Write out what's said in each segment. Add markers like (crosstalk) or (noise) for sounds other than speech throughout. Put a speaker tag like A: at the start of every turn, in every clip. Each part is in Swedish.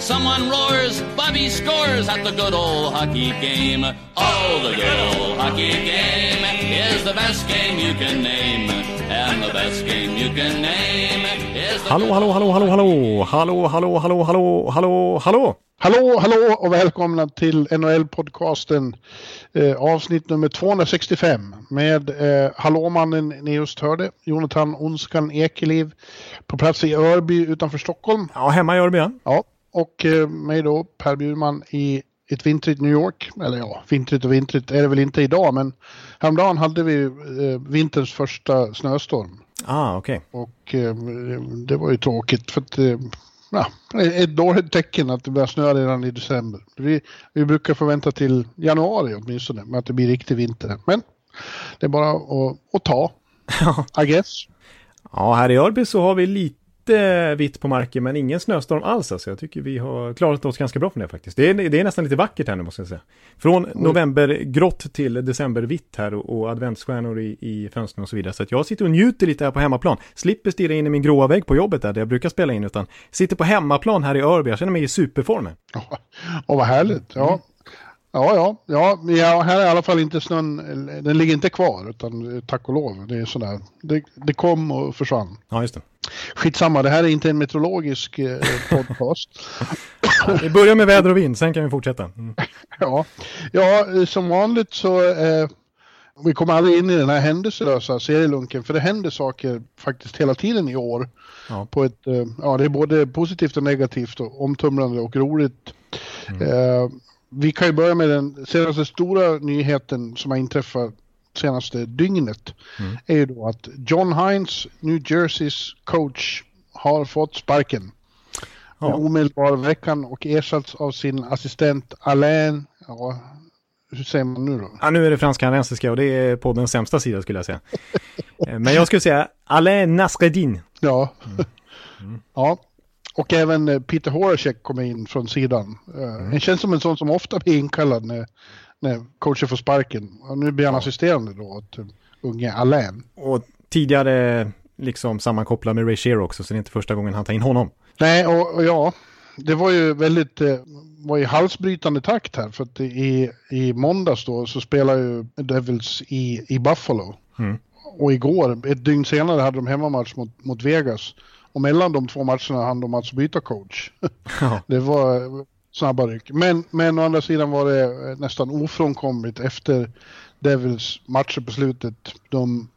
A: Someone roars, Bobby scores at the good old hockey game. Oh, the good old hockey game is the best game you can name. And the best game you can name is the
B: Hallå, hallå, hallå, hallå, hallå, hallå, hallå, hallå, hallå, hallå, hallå.
C: Hallå, hallå och välkomna till NHL-podcasten eh, avsnitt nummer 265 med eh, hallåmannen ni just hörde, Jonathan Onskan Ekeliv på plats i Örby utanför Stockholm.
B: Ja, hemma i Örby, ja.
C: Ja, och eh, mig då, Per Bjurman i ett vintrigt New York. Eller ja, vintrigt och vintrigt är det väl inte idag, men häromdagen hade vi eh, vinterns första snöstorm.
B: Ah, okej.
C: Och eh, det var ju tråkigt för att eh, ja, ett dåligt tecken att det börjar snöa redan i december. Vi, vi brukar förvänta till januari åtminstone med att det blir riktig vinter. Men det är bara att, att ta, (laughs) I guess.
B: Ja, här i Örby så har vi lite vitt på marken men ingen snöstorm alls alltså. Jag tycker vi har klarat oss ganska bra från det faktiskt. Det är, det är nästan lite vackert här nu måste jag säga. Från novembergrått till decembervitt här och, och adventsstjärnor i, i fönstren och så vidare. Så jag sitter och njuter lite här på hemmaplan. Slipper stirra in i min gråa vägg på jobbet där, där jag brukar spela in utan sitter på hemmaplan här i Örby. Jag känner mig i superformen. (laughs)
C: Ja, och vad härligt. Ja. Ja, ja, ja, ja, här är i alla fall inte snön, den ligger inte kvar utan tack och lov. Det är sådär, det, det kom och försvann.
B: Ja, just det.
C: Skitsamma, det här är inte en meteorologisk eh, podcast.
B: Vi börjar med väder och vind, sen kan vi fortsätta. Mm. (laughs)
C: ja. ja, som vanligt så eh, vi kommer aldrig in i den här händelselösa serielunken för det händer saker faktiskt hela tiden i år.
B: Ja.
C: På ett, eh, ja, det är både positivt och negativt och omtumlande och roligt.
B: Mm.
C: Vi kan ju börja med den senaste stora nyheten som har inträffat senaste dygnet.
B: Mm.
C: är ju då att John Hines, New Jerseys coach, har fått sparken.
B: Ja.
C: Med omedelbar veckan och ersatts av sin assistent Alain, ja, hur säger man nu då?
B: Ja, nu är det fransk-kanadensiska och det är på den sämsta sidan skulle jag säga. (laughs) Eh, Men jag skulle säga Alain Nasreddin.
C: Ja.
B: Mm.
C: ja. Och även eh, Peter Horacek kommer in från sidan. Mm. Det känns som en sån som ofta blir inkallad när, när coachen får sparken. Och nu blir han assisterande då åt uh, unge Alain.
B: Och tidigare liksom sammankopplad med Ray Shero också, så det är inte första gången han tar in honom.
C: Nej, och, och ja, det var ju väldigt, eh, var ju halsbrytande takt här. För att i, i måndags då så spelar ju Devils i, i Buffalo.
B: Mm.
C: Och igår, ett dygn senare, hade de hemmamatch mot, mot Vegas. Och mellan de två matcherna hann de alltså byta coach.
B: Ja. (laughs)
C: det var eh, snabba ryck. Men, men å andra sidan var det eh, nästan ofrånkomligt efter Devils matcher på slutet. De,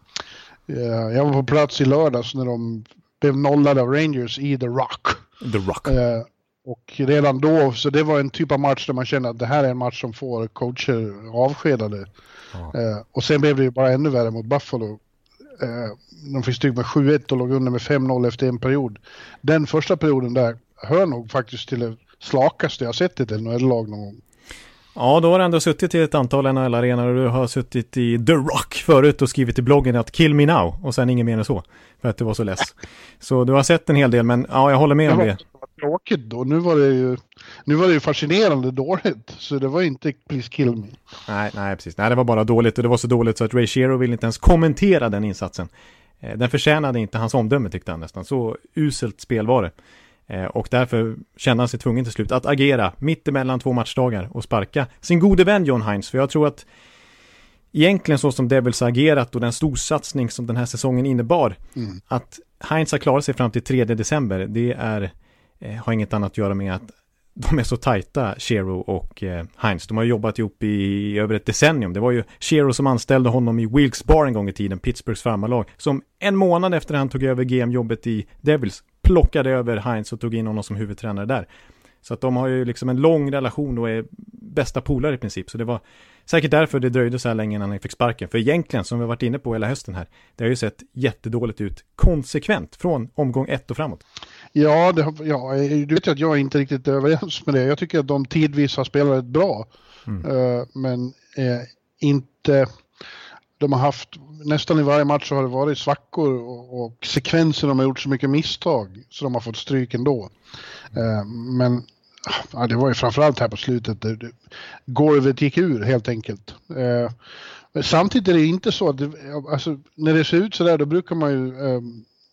C: eh, jag var på plats i lördags när de blev nollade av Rangers i The Rock.
B: The Rock.
C: Eh, och redan då, så det var en typ av match där man känner att det här är en match som får coacher avskedade.
B: Ja.
C: Eh, och sen blev det ju bara ännu värre mot Buffalo. Eh, de fick stryk med 7-1 och låg under med 5-0 efter en period. Den första perioden där hör nog faktiskt till det slakaste jag sett i ett NHL-lag någon gång.
B: Ja, då har du ändå suttit i ett antal NHL-arenor och du har suttit i The Rock förut och skrivit i bloggen att kill me now och sen inget mer än så. För att det var så less. (laughs) Så du har sett en hel del, men ja, jag håller med om det.
C: Tråkigt då. Nu var det ju, nu var det ju fascinerande dåligt. Så det var inte please kill me.
B: Nej, nej, precis. Nej, det var bara dåligt och det var så dåligt så att Ray Shero ville inte ens kommentera den insatsen. Eh, Den förtjänade inte hans omdöme tyckte han nästan. Så uselt spel var det. Eh, Och därför kände han sig tvungen till slut att agera mitt emellan två matchdagar och sparka sin gode vän John Hines. För jag tror att egentligen så som Devils har agerat och den storsatsning som den här säsongen innebar,
C: Mm.
B: att Heinz har klarat sig fram till 3 december, det är, Eh, har inget annat att göra med att de är så tajta, Shero och eh, Heinz. De har jobbat ihop i över ett decennium. Det var ju Shero som anställde honom i Wilkes Bar en gång i tiden, Pittsburghs farmarlag, som en månad efter han tog över GM-jobbet i Devils plockade över Heinz och tog in honom som huvudtränare där. Så att de har ju liksom en lång relation och är bästa polare i princip. Så det var säkert därför det dröjde så här länge innan han fick sparken. För egentligen, som vi har varit inne på hela hösten här, det har ju sett jättedåligt ut konsekvent från omgång ett och framåt.
C: Ja, det, ja, du vet ju att jag är inte riktigt överens med det. Jag tycker att de tidvis har spelat rätt bra.
B: Mm.
C: Eh, men eh, inte de har haft, nästan i varje match så har det varit svackor och, och sekvenser de har gjort så mycket misstag så de har fått stryk ändå. Eh, men ja, det var ju framförallt här på slutet, det, det, golvet gick ur helt enkelt. Eh, samtidigt är det inte så att, det, alltså, när det ser ut sådär då brukar man ju eh,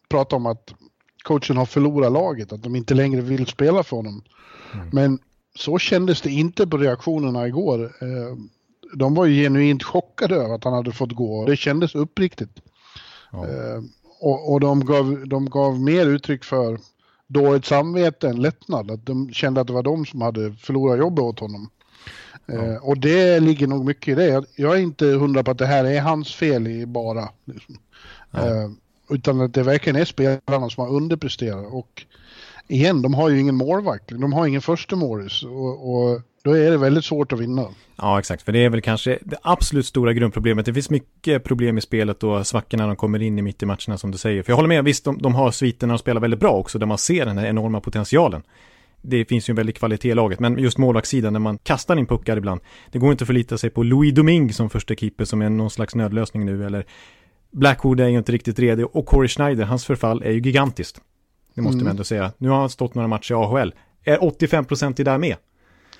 C: prata om att coachen har förlorat laget, att de inte längre vill spela för honom. Mm. Men så kändes det inte på reaktionerna igår. Eh, de var ju genuint chockade över att han hade fått gå. Det kändes uppriktigt. Ja. Eh, och, och de, gav, de gav mer uttryck för dåligt samvete än lättnad. Att de kände att det var de som hade förlorat jobbet åt honom. Ja. Eh, och det ligger nog mycket i det. Jag är inte hundra på att det här är hans fel i bara. Liksom. Ja. Utan att det verkligen är spelarna som har underpresterat. Och igen, de har ju ingen målvakt. De har ingen första målis. Och, och då är det väldigt svårt att vinna.
B: Ja, exakt. För det är väl kanske det absolut stora grundproblemet. Det finns mycket problem i spelet och svackorna de kommer in i mitt i matcherna som du säger. För jag håller med, visst de, de har sviterna och spelar väldigt bra också, där man ser den här enorma potentialen. Det finns ju en väldig kvalitet i laget, men just målvaktssidan när man kastar in puckar ibland. Det går inte att förlita sig på Louis Domingue som första keeper som är någon slags nödlösning nu, eller Blackwood är ju inte riktigt redo och Corey Schneider, hans förfall är ju gigantiskt. Det måste mm. man ändå säga. Nu har han stått några matcher i AHL. Är 85% i där med?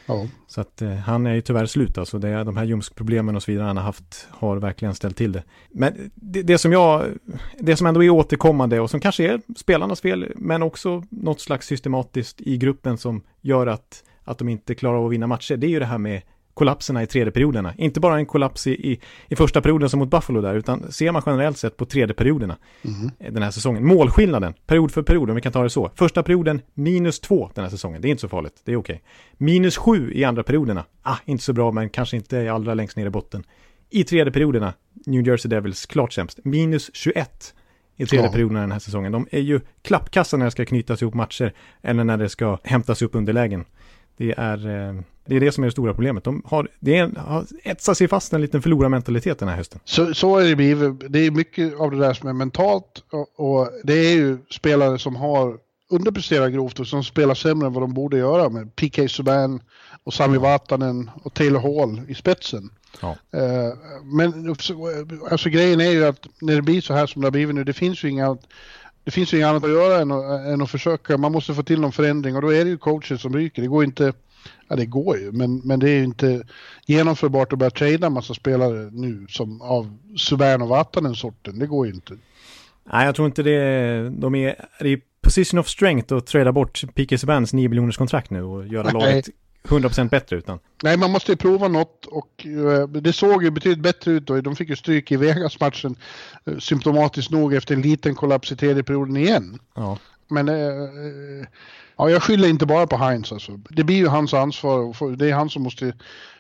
B: Ja. Så att eh, han är ju tyvärr slut alltså. Det är de här ljumskproblemen och så vidare han har haft har verkligen ställt till det. Men det, det, som jag, det som ändå är återkommande och som kanske är spelarnas fel, men också något slags systematiskt i gruppen som gör att, att de inte klarar av att vinna matcher, det är ju det här med kollapserna i tredje perioderna. Inte bara en kollaps i, i, i, första perioden som mot Buffalo där, utan ser man generellt sett på tredje perioderna mm. den här säsongen. Målskillnaden, period för period, om vi kan ta det så. Första perioden minus två den här säsongen, det är inte så farligt, det är okej. Minus sju i andra perioderna, ah, inte så bra, men kanske inte allra längst ner i botten. I tredje perioderna, New Jersey Devils, klart sämst. Minus 21 i tredje ja. perioden den här säsongen. De är ju klappkassa när det ska knytas ihop matcher eller när det ska hämtas upp underlägen. Det är, eh, det är det som är det stora problemet. De har, det är, har etsat sig fast en liten förlorarmentalitet den här hösten.
C: Så, så är det blivit. Det är mycket av det där som är mentalt och, och det är ju spelare som har underpresterat grovt och som spelar sämre än vad de borde göra med PK Subban och Sami Vatanen och Taylor Hall i spetsen. Ja. Uh, men alltså grejen är ju att när det blir så här som det har blivit nu, det finns ju inga det finns ju inget annat att göra än att, än att försöka. Man måste få till någon förändring och då är det ju coacher som ryker. Det går inte, ja det går ju, men, men det är ju inte genomförbart att börja trada en massa spelare nu som av Subban och Vatanen sorten. Det går ju inte.
B: Nej, jag tror inte det. De är i position of strength att trada bort P.K. Subans 9 miljoners kontrakt nu och göra laget 100% bättre utan.
C: Nej, man måste ju prova något och uh, det såg ju betydligt bättre ut då. De fick ju stryk i Vegas-matchen uh, symptomatiskt nog efter en liten kollaps i tredje perioden igen. Ja. Men uh, ja, jag skyller inte bara på Heinz alltså. Det blir ju hans ansvar det är han som måste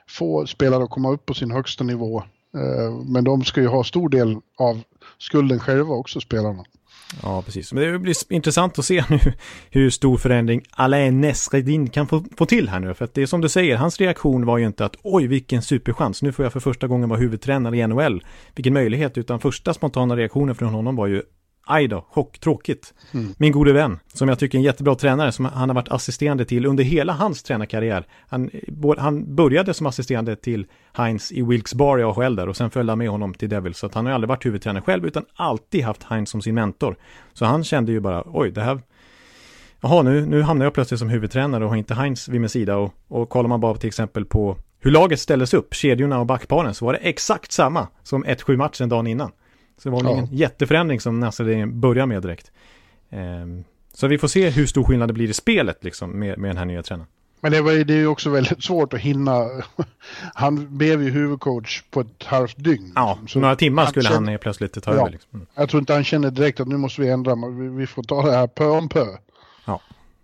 C: få spelare att komma upp på sin högsta nivå. Eh, men de ska ju ha stor del av skulden själva också, spelarna.
B: Ja, precis. Men det blir intressant att se nu (laughs) hur stor förändring Alain Nesredin kan få, få till här nu. För att det är som du säger, hans reaktion var ju inte att oj, vilken superchans, nu får jag för första gången vara huvudtränare i NHL. Vilken möjlighet, utan första spontana reaktionen från honom var ju aj då, chock, tråkigt. Mm. Min gode vän, som jag tycker är en jättebra tränare, som han har varit assisterande till under hela hans tränarkarriär. Han, han började som assisterande till Heinz i Wilkes Bar i AHL där och sen följde han med honom till Devils. Så att han har aldrig varit huvudtränare själv, utan alltid haft Heinz som sin mentor. Så han kände ju bara, oj, det här Jaha, nu, nu hamnar jag plötsligt som huvudtränare och har inte Heinz vid min sida och, och kollar man bara till exempel på hur laget ställdes upp, kedjorna och backparen, så var det exakt samma som 1-7 matchen dagen innan. Så det var ja. ingen jätteförändring som Nasreddin börjar med direkt. Um, så vi får se hur stor skillnad det blir i spelet liksom med, med den här nya tränaren.
C: Men det, var, det är ju också väldigt svårt att hinna. (laughs) Han blev ju huvudcoach på ett halvt dygn.
B: Ja, så några timmar han skulle känner, han plötsligt ta ja, över. Liksom. Mm.
C: Jag tror inte han känner direkt att nu måste vi ändra, vi, vi får ta det här pö om pö. Ja.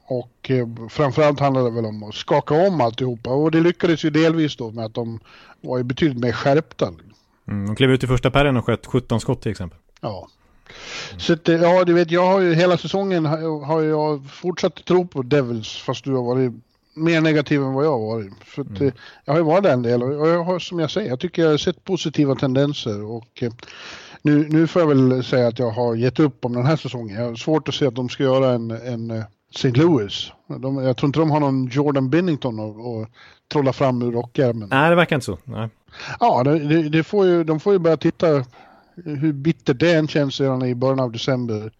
C: Och eh, framförallt handlar det väl om att skaka om alltihopa och det lyckades ju delvis då med att de var ju betydligt mer skärpta.
B: Mm, de klev ut i första perren och sköt 17 skott till exempel.
C: Ja. Mm. Så att, ja, du vet, jag har ju hela säsongen har jag fortsatt tro på Devils fast du har varit mer negativ än vad jag har varit. För att, mm. Jag har ju varit där en del och jag har, som jag säger, jag tycker jag har sett positiva tendenser och eh, nu, nu får jag väl säga att jag har gett upp om den här säsongen. Jag har svårt att se att de ska göra en, en eh, St. Louis. De, jag tror inte de har någon Jordan Binnington att trolla fram ur rockärmen.
B: Nej, det verkar inte så. Nej.
C: Ja, det, det, får ju, de får ju börja titta hur bittert det än känns redan i början av december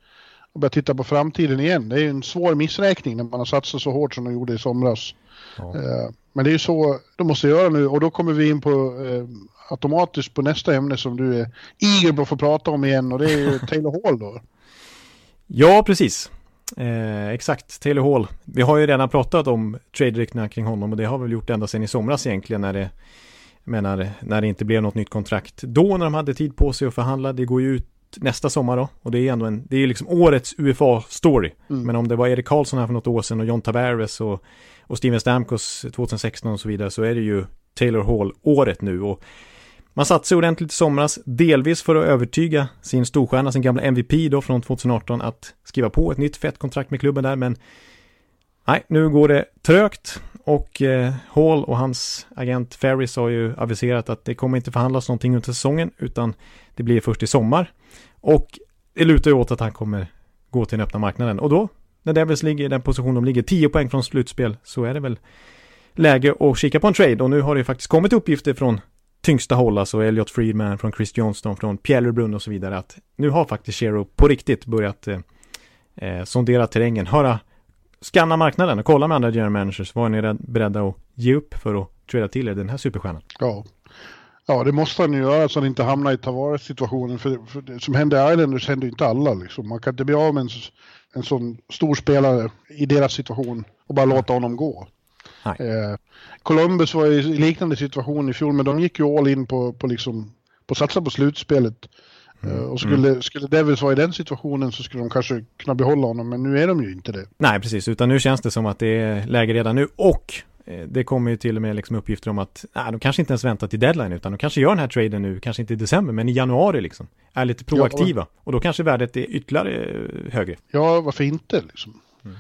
C: och börja titta på framtiden igen. Det är ju en svår missräkning när man har satsat så hårt som de gjorde i somras. Ja. Eh, men det är ju så de måste göra nu och då kommer vi in på eh, automatiskt på nästa ämne som du är eager på att få prata om igen och det är ju (laughs) Taylor Hall då.
B: Ja, precis. Eh, exakt, Taylor Hall. Vi har ju redan pratat om trade kring honom och det har vi väl gjort ända sedan i somras egentligen när det menar, när det inte blev något nytt kontrakt. Då när de hade tid på sig att förhandla, det går ju ut nästa sommar då. Och det är ändå en, det är liksom årets UFA-story. Mm. Men om det var Erik Karlsson här för något år sedan och John Tavares och, och Steven Stamkos 2016 och så vidare så är det ju Taylor Hall-året nu. Och man sig ordentligt i somras, delvis för att övertyga sin storstjärna, sin gamla MVP då från 2018 att skriva på ett nytt fett kontrakt med klubben där, men nej, nu går det trögt och eh, Hall och hans agent Ferris har ju aviserat att det kommer inte förhandlas någonting under säsongen, utan det blir först i sommar. Och det lutar ju åt att han kommer gå till den öppna marknaden. Och då, när Devils ligger i den position de ligger, 10 poäng från slutspel, så är det väl läge att kika på en trade. Och nu har det ju faktiskt kommit uppgifter från tyngsta håll, alltså Elliot Friedman, från Chris Johnston, från Pierre Lebrun och så vidare, att nu har faktiskt Shero på riktigt börjat eh, eh sondera terrängen, höra, skanna marknaden och kolla med andra general managers, vad är ni beredda att ge upp för att trada till er den här superstjärnan?
C: Ja, Ja, det måste han ju göra så han inte hamnar i Tavares situationen. För, för det som hände i Islanders händer ju inte alla. Liksom. Man kan inte bli av med en, en sån stor spelare i deras situation och bara låta honom gå. Eh, Columbus var i liknande situation i fjol, men de gick ju all in på, på, liksom, på att satsa på slutspelet. Mm. Uh, och skulle, mm. skulle Devils vara i den situationen så skulle de kanske kunna behålla honom, men nu är de ju inte det.
B: Nej, precis, utan nu känns det som att det är läge redan nu och Eh, det kommer ju till och med liksom uppgifter om att nej, de kanske inte ens väntar till deadline utan de kanske gör den här traden nu, kanske inte i december men i januari liksom. Är lite proaktiva ja, och... och då kanske värdet är ytterligare eh, högre.
C: Ja, varför inte liksom. Mm.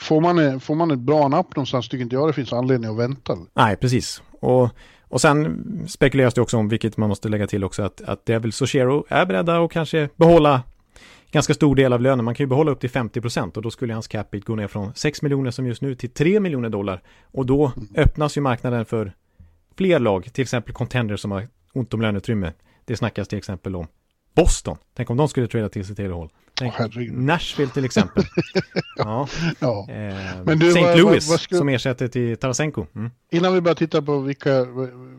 C: Får, man, får man ett bra napp någonstans tycker inte jag det finns anledning att vänta.
B: Nej, precis. Och, och sen spekuleras det också om, vilket man måste lägga till också, att, att Devil Sochero är beredda att kanske behålla ganska stor del av lönen. Man kan ju behålla upp till 50 procent och då skulle hans capita gå ner från 6 miljoner som just nu till 3 miljoner dollar. Och då öppnas ju marknaden för fler lag, till exempel contenders som har ont om löneutrymme. Det snackas till exempel om Boston. Tänk om de skulle trada till sig till håll. Tänk oh, Nashville till exempel. (laughs) ja. ja. Eh, Men du, St. Louis vad, vad skulle... som ersätter till Tarasenko. Mm.
C: Innan vi börjar titta på vilka,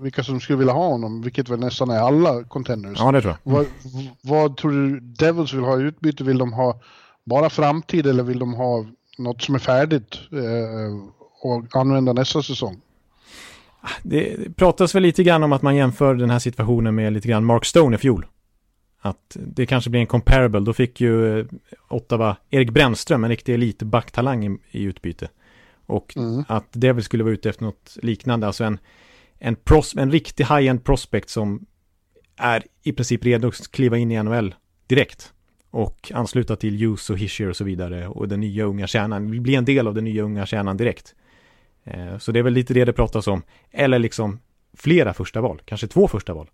C: vilka som skulle vilja ha honom, vilket väl nästan är alla contenders.
B: Ja, det tror jag.
C: Mm. Vad, vad tror du Devils vill ha i utbyte? Vill de ha bara framtid eller vill de ha något som är färdigt eh, och använda nästa säsong?
B: Det pratas väl lite grann om att man jämför den här situationen med lite grann Mark Stone i fjol att det kanske blir en comparable. Då fick ju eh, Ottawa Erik Brännström, en riktig elitbacktalang i, i utbyte. Och mm. att det väl skulle vara ute efter något liknande, alltså en, en, pros, en riktig high-end prospect som är i princip redo att kliva in i NHL direkt. Och ansluta till Hughes och Hischer och så vidare. Och den nya unga kärnan, bli en del av den nya unga kärnan direkt. Eh, så det är väl lite det det pratas om. Eller liksom flera första val, kanske två första val.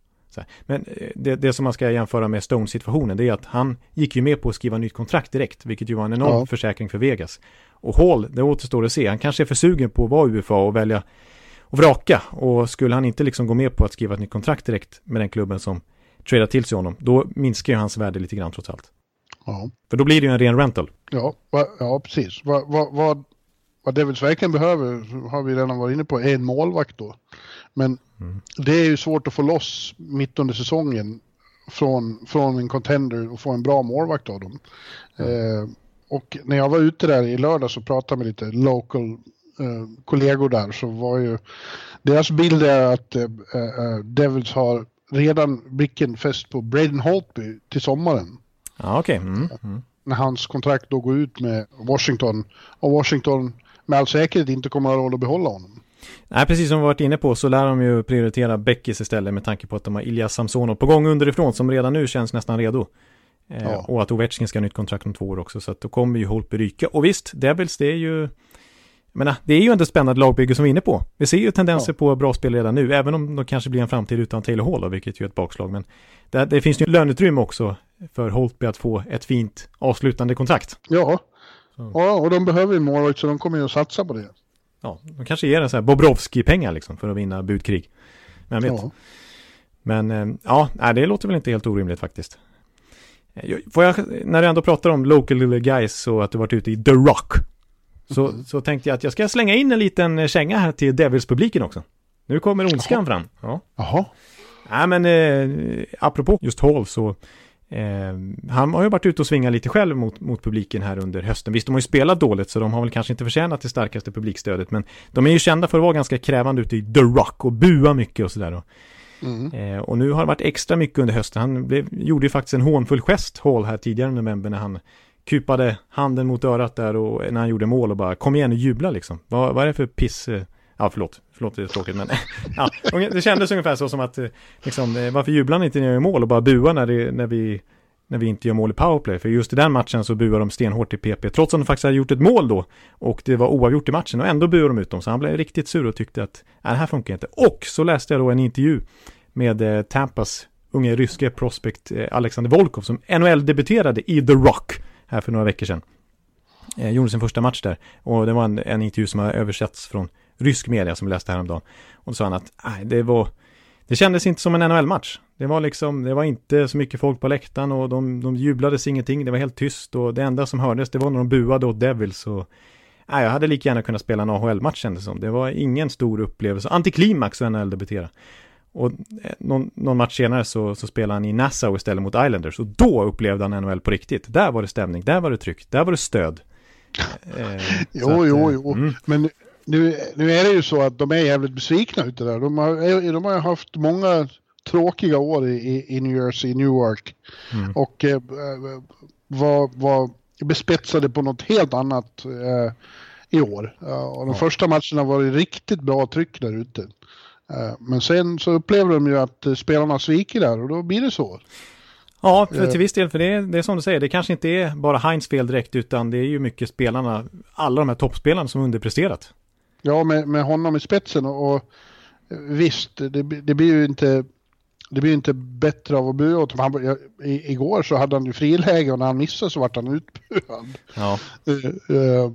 B: Men eh, det, det, som man ska jämföra med Stone-situationen det är att han gick ju med på att skriva nytt kontrakt direkt, vilket ju var en enorm ja. försäkring för Vegas. Och Hall, det återstår att se, han kanske är för sugen på att vara UFA och välja och vraka. Och skulle han inte liksom gå med på att skriva ett nytt kontrakt direkt med den klubben som tradar till sig honom, då minskar ju hans värde lite grann trots allt. Ja. För då blir det ju en ren rental.
C: Ja, va, ja precis. Va, va, vad, vad Devils verkligen behöver, har vi redan varit inne på, är en målvakt då. Men mm. det är ju svårt att få loss mitt under säsongen från, från en contender och få en bra målvakt av dem. Mm. Eh, och när jag var ute där i lördag så pratade med lite local eh, kollegor där så var ju deras bild är att eh, eh Devils har redan blicken fäst på Braden Holtby till sommaren.
B: Ja, okej. Okay. Mm. Mm.
C: När hans kontrakt då går ut med Washington och Washington med all säkerhet inte kommer att ha råd att behålla honom.
B: Nej, precis som vi varit inne på så lär de ju prioritera Beckis istället med tanke på att de har Ilja Samsonov på gång underifrån som redan nu känns nästan redo. Eh, ja. Och att Ovechkin ska ha nytt kontrakt om två år också så att då kommer ju Holtby ryka. Och visst, Devils det är ju menar, det är ju ändå spännande lagbygge som vi är inne på. Vi ser ju tendenser ja. på bra spel redan nu, även om de kanske blir en framtid utan Taylor Hall, vilket ju är ett bakslag. Men det, det finns ju löneutrymme också för Holtby att få ett fint avslutande kontrakt.
C: Ja, ja och de behöver ju målvakt så de kommer ju att satsa på det
B: ja, de kanske ger en sån här Bobrovski-pengar liksom för att vinna budkrig. Men jag vet. Ja. Men eh, ja, det låter väl inte helt orimligt faktiskt. Eh, får jag, när du ändå pratar om local guys så att du varit ute i The Rock. Så, mm. så tänkte jag att jag ska slänga in en liten känga här till Devils-publiken också. Nu kommer ondskan Jaha. fram. Ja.
C: Jaha.
B: Nej men eh, apropå just Hall så eh, han har ju varit ute och svingat lite själv mot, mot publiken här under hösten. Visst, de har ju spelat dåligt så de har väl kanske inte förtjänat det starkaste publikstödet men de är ju kända för att vara ganska krävande ute i The Rock och bua mycket och sådär. Mm. Eh, och nu har det varit extra mycket under hösten. Han blev, gjorde ju faktiskt en hånfull gest, Hall, här tidigare i november när han kupade handen mot örat där och när han gjorde mål och bara kom igen och jubla liksom. Vad, vad är det för piss? Eh, ja, förlåt, förlåt det är tråkigt men (laughs) ja, det kändes ungefär så som att eh, liksom, eh, varför jublar ni inte när ni gör mål och bara buar när, det, när vi när vi inte gör mål i powerplay. För just i den matchen så buar de stenhårt i PP, trots att de faktiskt hade gjort ett mål då. Och det var oavgjort i matchen och ändå buar de ut dem. Så han blev riktigt sur och tyckte att det här funkar inte. Och så läste jag då en intervju med eh, Tampas unge ryske prospect eh, Alexander Volkov som NHL-debuterade i The Rock här för några veckor sedan. Eh, gjorde sin första match där och det var en, en intervju som har översatts från rysk media som läste häromdagen. Och då sa han att nej, det var det kändes inte som en NHL-match. Det var liksom, det var inte så mycket folk på läktaren och de, de jublades ingenting. Det var helt tyst och det enda som hördes det var när de buade åt Devils och nej, jag hade lika gärna kunnat spela en AHL-match kändes som. Det var ingen stor upplevelse. Antiklimax och NHL-debutera. Och eh, någon, någon, match senare så, så spelade han i Nassau istället mot Islanders och då upplevde han NHL på riktigt. Där var det stämning, där var det tryck, där var det stöd. (laughs)
C: Eh, jo, att, jo, jo, mm. men nu, nu är det ju så att de är jävligt besvikna ute där. De har, de har haft många tråkiga år i, i New Jersey, Newark. Mm. Och eh, var, var bespetsade på något helt annat eh, i år. Uh, och de ja. första matcherna var det riktigt bra tryck där ute. Uh, men sen så upplever de ju att uh, spelarna sviker där och då blir det så.
B: Ja, för till viss del, för det är, det är som du säger, det kanske inte är bara Heinz fel direkt utan det är ju mycket spelarna, alla de här toppspelarna som underpresterat.
C: Ja, med, med honom i spetsen och, och visst, det, det, blir ju inte det blir inte bättre av att bua åt honom. Igår så hade han ju friläge och när han missade så vart han utbuad. Ja. Uh, uh,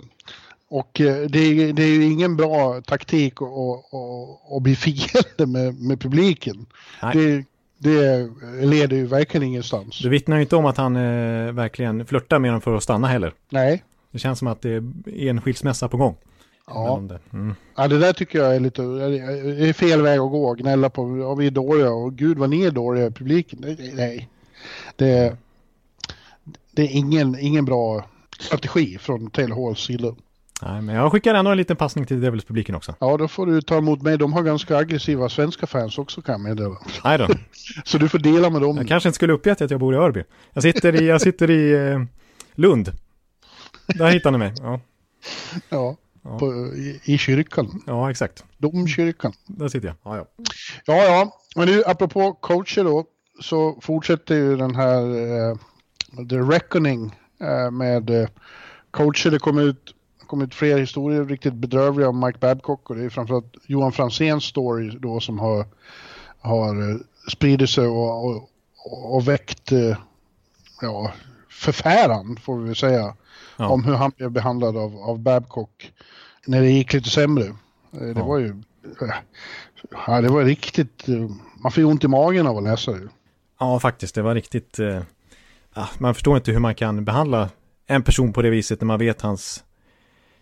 C: och uh, det, är, det är ju ingen bra taktik att bli fiende med, med publiken. Det, det leder ju verkligen ingenstans.
B: Du vittnar ju inte om att han verkligen flörtar med dem för att stanna heller.
C: Nej.
B: Det känns som att det är en skilsmässa på gång.
C: Ja. Det. Mm. ja, det där tycker jag är lite, det är fel väg att gå, gnälla på, ja, vi är dåliga och gud vad ni är dåliga i publiken. Nej, det, det är ingen, ingen bra strategi från Taylor Halls sida.
B: Nej, men jag skickar ändå en liten passning till Devils-publiken också.
C: Ja, då får du ta emot mig. De har ganska aggressiva svenska fans också kan jag meddela.
B: Nej då. (laughs)
C: Så du får dela med dem.
B: Jag kanske inte skulle uppgett att jag bor i Örby. Jag sitter i, jag sitter i eh, Lund. Där hittar ni mig. Ja.
C: ja ja. på, i, i, kyrkan.
B: Ja, exakt.
C: Domkyrkan.
B: Där sitter jag. Ja, ja.
C: Ja, ja. Men nu apropå coacher då så fortsätter ju den här uh, The Reckoning uh, med uh, coacher. Det kommer ut, kom ut fler historier riktigt bedrövliga om Mike Babcock och det är framförallt Johan Franzéns story då som har, har spridit sig och, och, och väckt ja, förfäran får vi väl säga ja. om hur han blev behandlad av, av Babcock när det gick lite sämre. Eh, det ja. var ju... Ja, det var riktigt... Eh, man fick ont i magen av att läsa det.
B: Ja, faktiskt. Det var riktigt... Eh, man förstår inte hur man kan behandla en person på det viset när man vet hans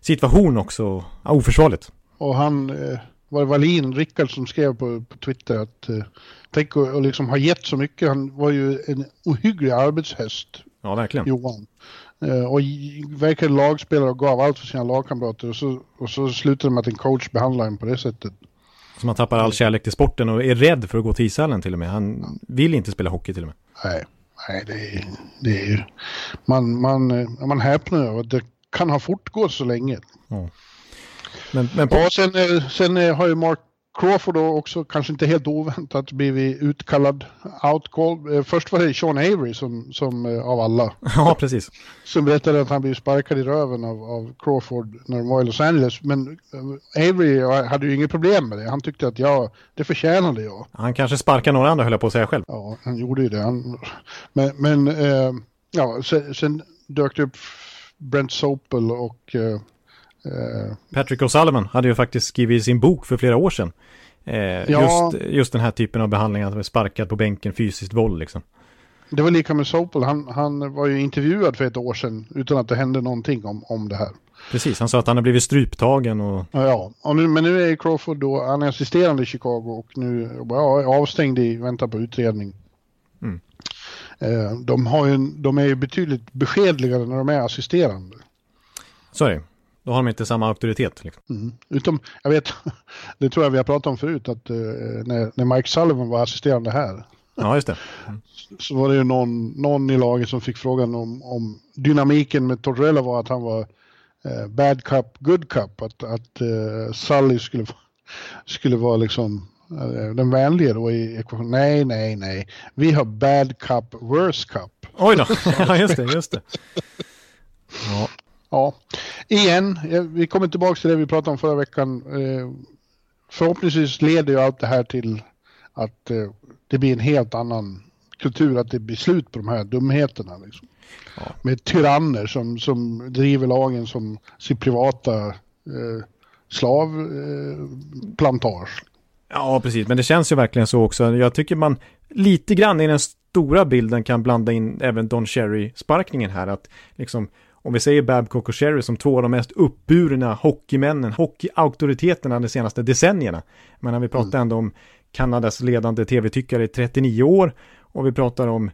B: situation också. Ja, oförsvarligt.
C: Och han... Eh, var det Wallin, Rickard som skrev på, på Twitter att eh, tänk att liksom ha gett så mycket. Han var ju en ohygglig arbetshäst.
B: Ja, verkligen.
C: Johan. Eh, och verkade lagspelare och gav allt för sina lagkamrater och så, och så slutade det med att en coach behandlar en på det sättet.
B: Så man tappar all kärlek till sporten och är rädd för att gå till ishallen till och med. Han ja. vill inte spela hockey till och med.
C: Nej, nej det är, det är man, man, eh, man häpnar över att det kan ha fortgått så länge. Ja. Men, men på... Och sen, eh, sen har ju Mark Crawford då också, kanske inte helt oväntat, blivit utkallad, outcalled. Eh, först var det Sean Avery som, som eh, av alla. (laughs)
B: Ja, precis.
C: Som berättade att han blev sparkad i röven av, av Crawford när de var i Los Angeles. Men eh, Avery hade ju inget problem med det. Han tyckte att ja, det förtjänade jag.
B: Han kanske sparkade några andra höll jag på att säga själv.
C: Ja, han gjorde ju det. Han, men men ja, sen, sen dök det upp Brent Sopel och
B: Eh, Patrick O'Sullivan hade ju faktiskt skrivit i sin bok för flera år sedan Eh, ja. just, just den här typen av behandling, att vara sparkad på bänken, fysiskt våld liksom.
C: Det var lika med Sopel, han, han var ju intervjuad för ett år sedan utan att det hände någonting om, om det här.
B: Precis, han sa att han har blivit stryptagen och...
C: Ja, och nu, men nu är Crawford då, han är assisterande i Chicago och nu ja, avstängd i väntan på utredning. Mm. Eh, de, har ju, de är ju betydligt beskedligare när de är assisterande.
B: Så är det. Då har de inte samma auktoritet. Liksom.
C: Mm. Utom, jag vet, (laughs) det tror jag vi har pratat om förut, att uh, när, när Mike Sullivan var assisterande här.
B: Ja, just det. Mm.
C: Så var det ju någon, någon i laget som fick frågan om, om dynamiken med Tortorella var att han var uh, bad cup, good cup. Att, att uh, Sully skulle, (laughs) skulle vara liksom den vänliga då i ekvationen. Nej, nej, nej. Vi har bad cup, worse cup.
B: Oj då, (laughs) ja just det, just det.
C: Ja. Ja, igen, vi kommer tillbaka till det vi pratade om förra veckan. Eh, förhoppningsvis leder ju allt det här till att eh, det blir en helt annan kultur, att det blir slut på de här dumheterna. Liksom. Ja. Med tyranner som, som driver lagen som sin privata eh, slavplantage. Eh,
B: ja, precis, men det känns ju verkligen så också. Jag tycker man lite grann i den stora bilden kan blanda in även Don Cherry-sparkningen här. Att liksom om vi säger Babcock och Sherry som två av de mest uppburna hockeymännen, hockeyauktoriteterna de senaste decennierna. Men vi pratar mm. ändå om Kanadas ledande tv-tyckare i 39 år och vi pratar om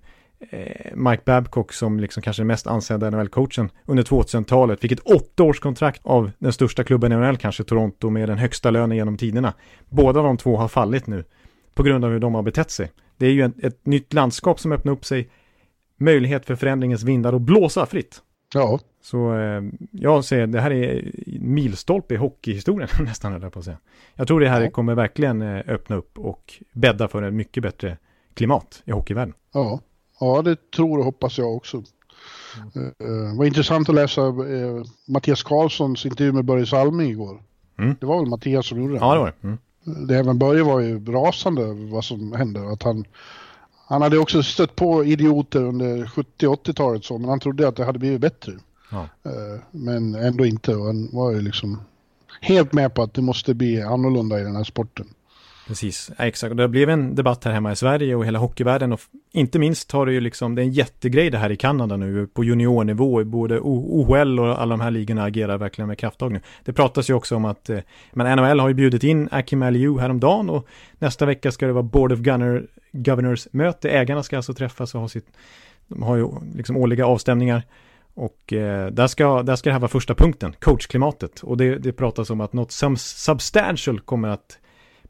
B: eh, Mike Babcock som liksom kanske den mest ansedda NHL-coachen under 2000-talet, fick ett åttaårskontrakt av den största klubben i NHL, kanske Toronto, med den högsta lönen genom tiderna. Båda de två har fallit nu på grund av hur de har betett sig. Det är ju ett, ett nytt landskap som öppnar upp sig, möjlighet för förändringens vindar att blåsa fritt.
C: Ja.
B: Så eh, jag säger det här är milstolpe i hockeyhistorien (laughs) nästan, eller på att säga. Jag tror det här ja. kommer verkligen eh, öppna upp och bädda för ett mycket bättre klimat i hockeyvärlden.
C: Ja, ja det tror och hoppas jag också. Mm. Uh, var intressant att läsa uh, Mattias Karlssons intervju med Börje Salming igår. Mm. Det var väl Mattias som gjorde det?
B: Ja, det var det. Mm.
C: det även Börje var ju rasande över vad som hände. Att han, han hade också stött på idioter under 70-80-talet så, men han trodde att det hade blivit bättre. Ja. Eh, men ändå inte. Och han var ju liksom helt med på att det måste bli annorlunda i den här sporten.
B: Precis, ja, exakt. Och det blev en debatt här hemma i Sverige och hela hockeyvärlden. Och inte minst har det ju liksom, det är en jättegrej det här i Kanada nu på juniornivå. Både OHL och alla de här ligorna agerar verkligen med krafttag nu. Det pratas ju också om att, eh, men NHL har ju bjudit in Akim Aliou häromdagen och nästa vecka ska det vara Board of Gunner, Governors möte. Ägarna ska alltså träffas och ha sitt, de har ju liksom årliga avstämningar. Och eh, där, ska, där ska det här vara första punkten, coachklimatet. Och det, det pratas om att något substantial kommer att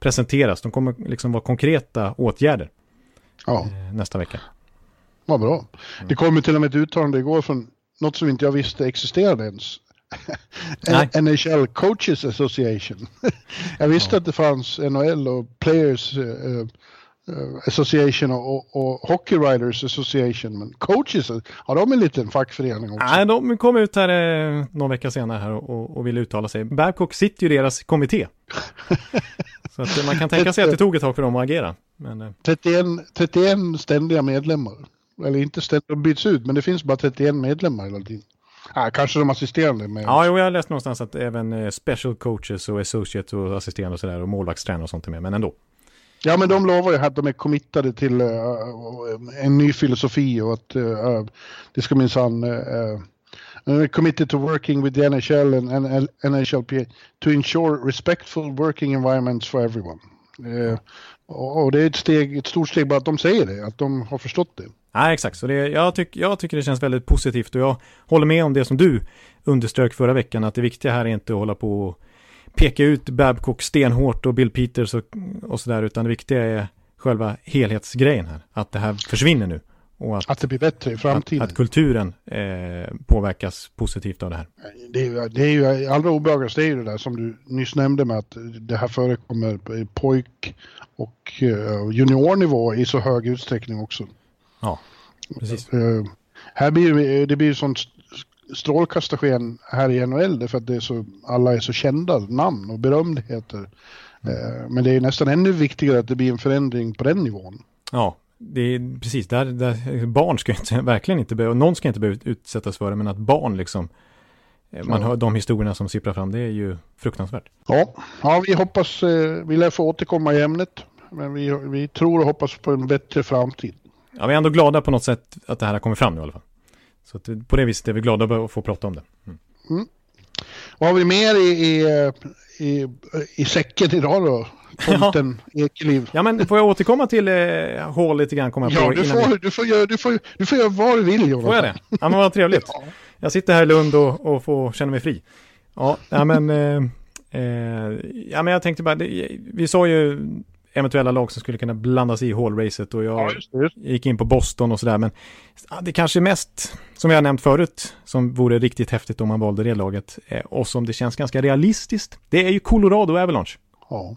B: presenteras. De kommer liksom vara konkreta åtgärder ja. eh, nästa vecka.
C: Vad bra. Mm. Det kom till och med ett uttalande igår från något som inte jag visste existerade ens. (laughs) NHL Coaches Association. (laughs) jag visste ja. att det fanns NHL och Players uh, Eh, Association och, och Hockey Riders Association. Men coaches, har de en liten fackförening också?
B: Nej, de kom ut här eh, någon vecka senare här och, och ville uttala sig. Babcock sitter ju i deras kommitté. (laughs) Så att man kan tänka sig att det tog ett tag för dem att agera. Men, eh.
C: 31, 31 ständiga medlemmar. Eller inte ständigt, de byts ut, men det finns bara 31 medlemmar hela tiden. Ah, kanske de assisterande med.
B: Ja, jo, jag har läst någonstans att även eh, special coaches och associates och assisterande och sådär och målvaktstränare och sånt är med, men ändå.
C: Ja, men de lovar ju att de är committade till uh, en ny filosofi och att uh, det ska minsann... Uh, committed to working with the NHL and, and NHLPA to ensure respectful working environments for everyone. Uh, och det är ett, steg, ett stort steg bara att de säger det, att de har förstått det.
B: Nej, exakt. Så det, jag, tyck, jag tycker det känns väldigt positivt och jag håller med om det som du underströk förra veckan, att det viktiga här är inte att hålla på och peka ut Babcock stenhårt och Bill Peters och, och sådär, utan det viktiga är själva helhetsgrejen här. Att det här försvinner nu. Och
C: att, att det blir bättre i framtiden.
B: Att, att kulturen eh, påverkas positivt av det här.
C: Det är ju, det är ju allra obehagligast, det är ju det där som du nyss nämnde med att det här förekommer på pojk och uh, juniornivå i så hög utsträckning också.
B: Ja, precis.
C: Uh, här blir det blir sånt strålkastarsken här i NHL därför att det är så, alla är så kända namn och berömdheter. Mm. Men det är nästan ännu viktigare att det blir en förändring på den nivån.
B: Ja, det är precis, där, där barn ska inte, (laughs) verkligen inte behöva, någon ska inte behöva utsättas för det, men att barn liksom eh, man hör de historierna som sipprar fram, det är ju fruktansvärt.
C: Ja, ja vi hoppas, eh, vi lär få återkomma i ämnet. Men vi, vi tror och hoppas på en bättre framtid.
B: Ja, vi är ändå glada på något sätt att det här har kommit fram nu i alla fall. Så att, eh, på det viset är vi glada att få prata om det. Mm.
C: Vad har vi mer i, i, i, i säcken idag då? Tomten Ekeliv.
B: Ja, men får jag återkomma till eh, Hall lite grann? Kommer
C: Ja,
B: på,
C: du
B: innan vi-
C: får, du, får göra, du, får, du får göra vad du vill Jonathan.
B: Får jag det? Ja, men vad trevligt.
C: Ja.
B: Jag sitter här i Lund och, och får känna mig fri. Ja, ja men, eh, eh, ja, men jag tänkte bara, det, vi sa ju eventuella lag som skulle kunna blandas i Hall-racet och jag
C: Ja, just. Just.
B: gick in på Boston och sådär. Men ja, det kanske mest, som jag nämnt förut, som vore riktigt häftigt om man valde det laget eh, och som det känns ganska realistiskt. Det är ju Colorado Avalanche.
C: Ja.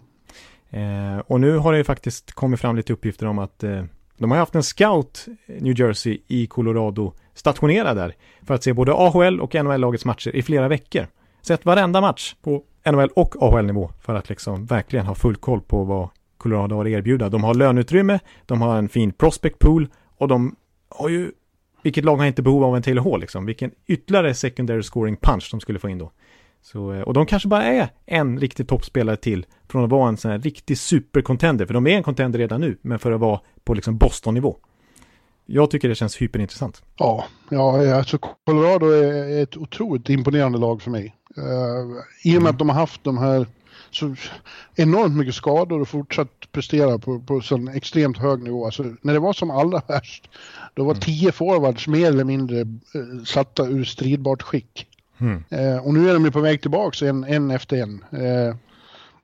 B: Eh, och nu har det ju faktiskt kommit fram lite uppgifter om att eh, de har haft en scout, eh, New Jersey, i Colorado stationerad där för att se både AHL och NHL-lagets matcher i flera veckor. Sett varenda match på NHL och AHL-nivå för att liksom verkligen ha full koll på vad Colorado har att erbjuda. De har löneutrymme, de har en fin prospect pool och de har ju, vilket lag har inte behov av en Taylor Hall liksom? Vilken ytterligare secondary scoring punch de skulle få in då. Så, eh, och de kanske bara är en riktig toppspelare till från att vara en sån här riktig supercontender. För de är en contender redan nu, men för att vara på liksom Boston-nivå. Jag tycker det känns hyperintressant.
C: Ja, ja, alltså Colorado är ett otroligt imponerande lag för mig. Uh, I och med att de har haft de här så enormt mycket skador och fortsatt prestera på, på sån extremt hög nivå. Alltså, när det var som allra värst, då var tio forwards mer eller mindre eh, satta ur stridbart skick.
B: Mm.
C: Eh, och nu är de ju på väg tillbaka en, en efter en. Eh,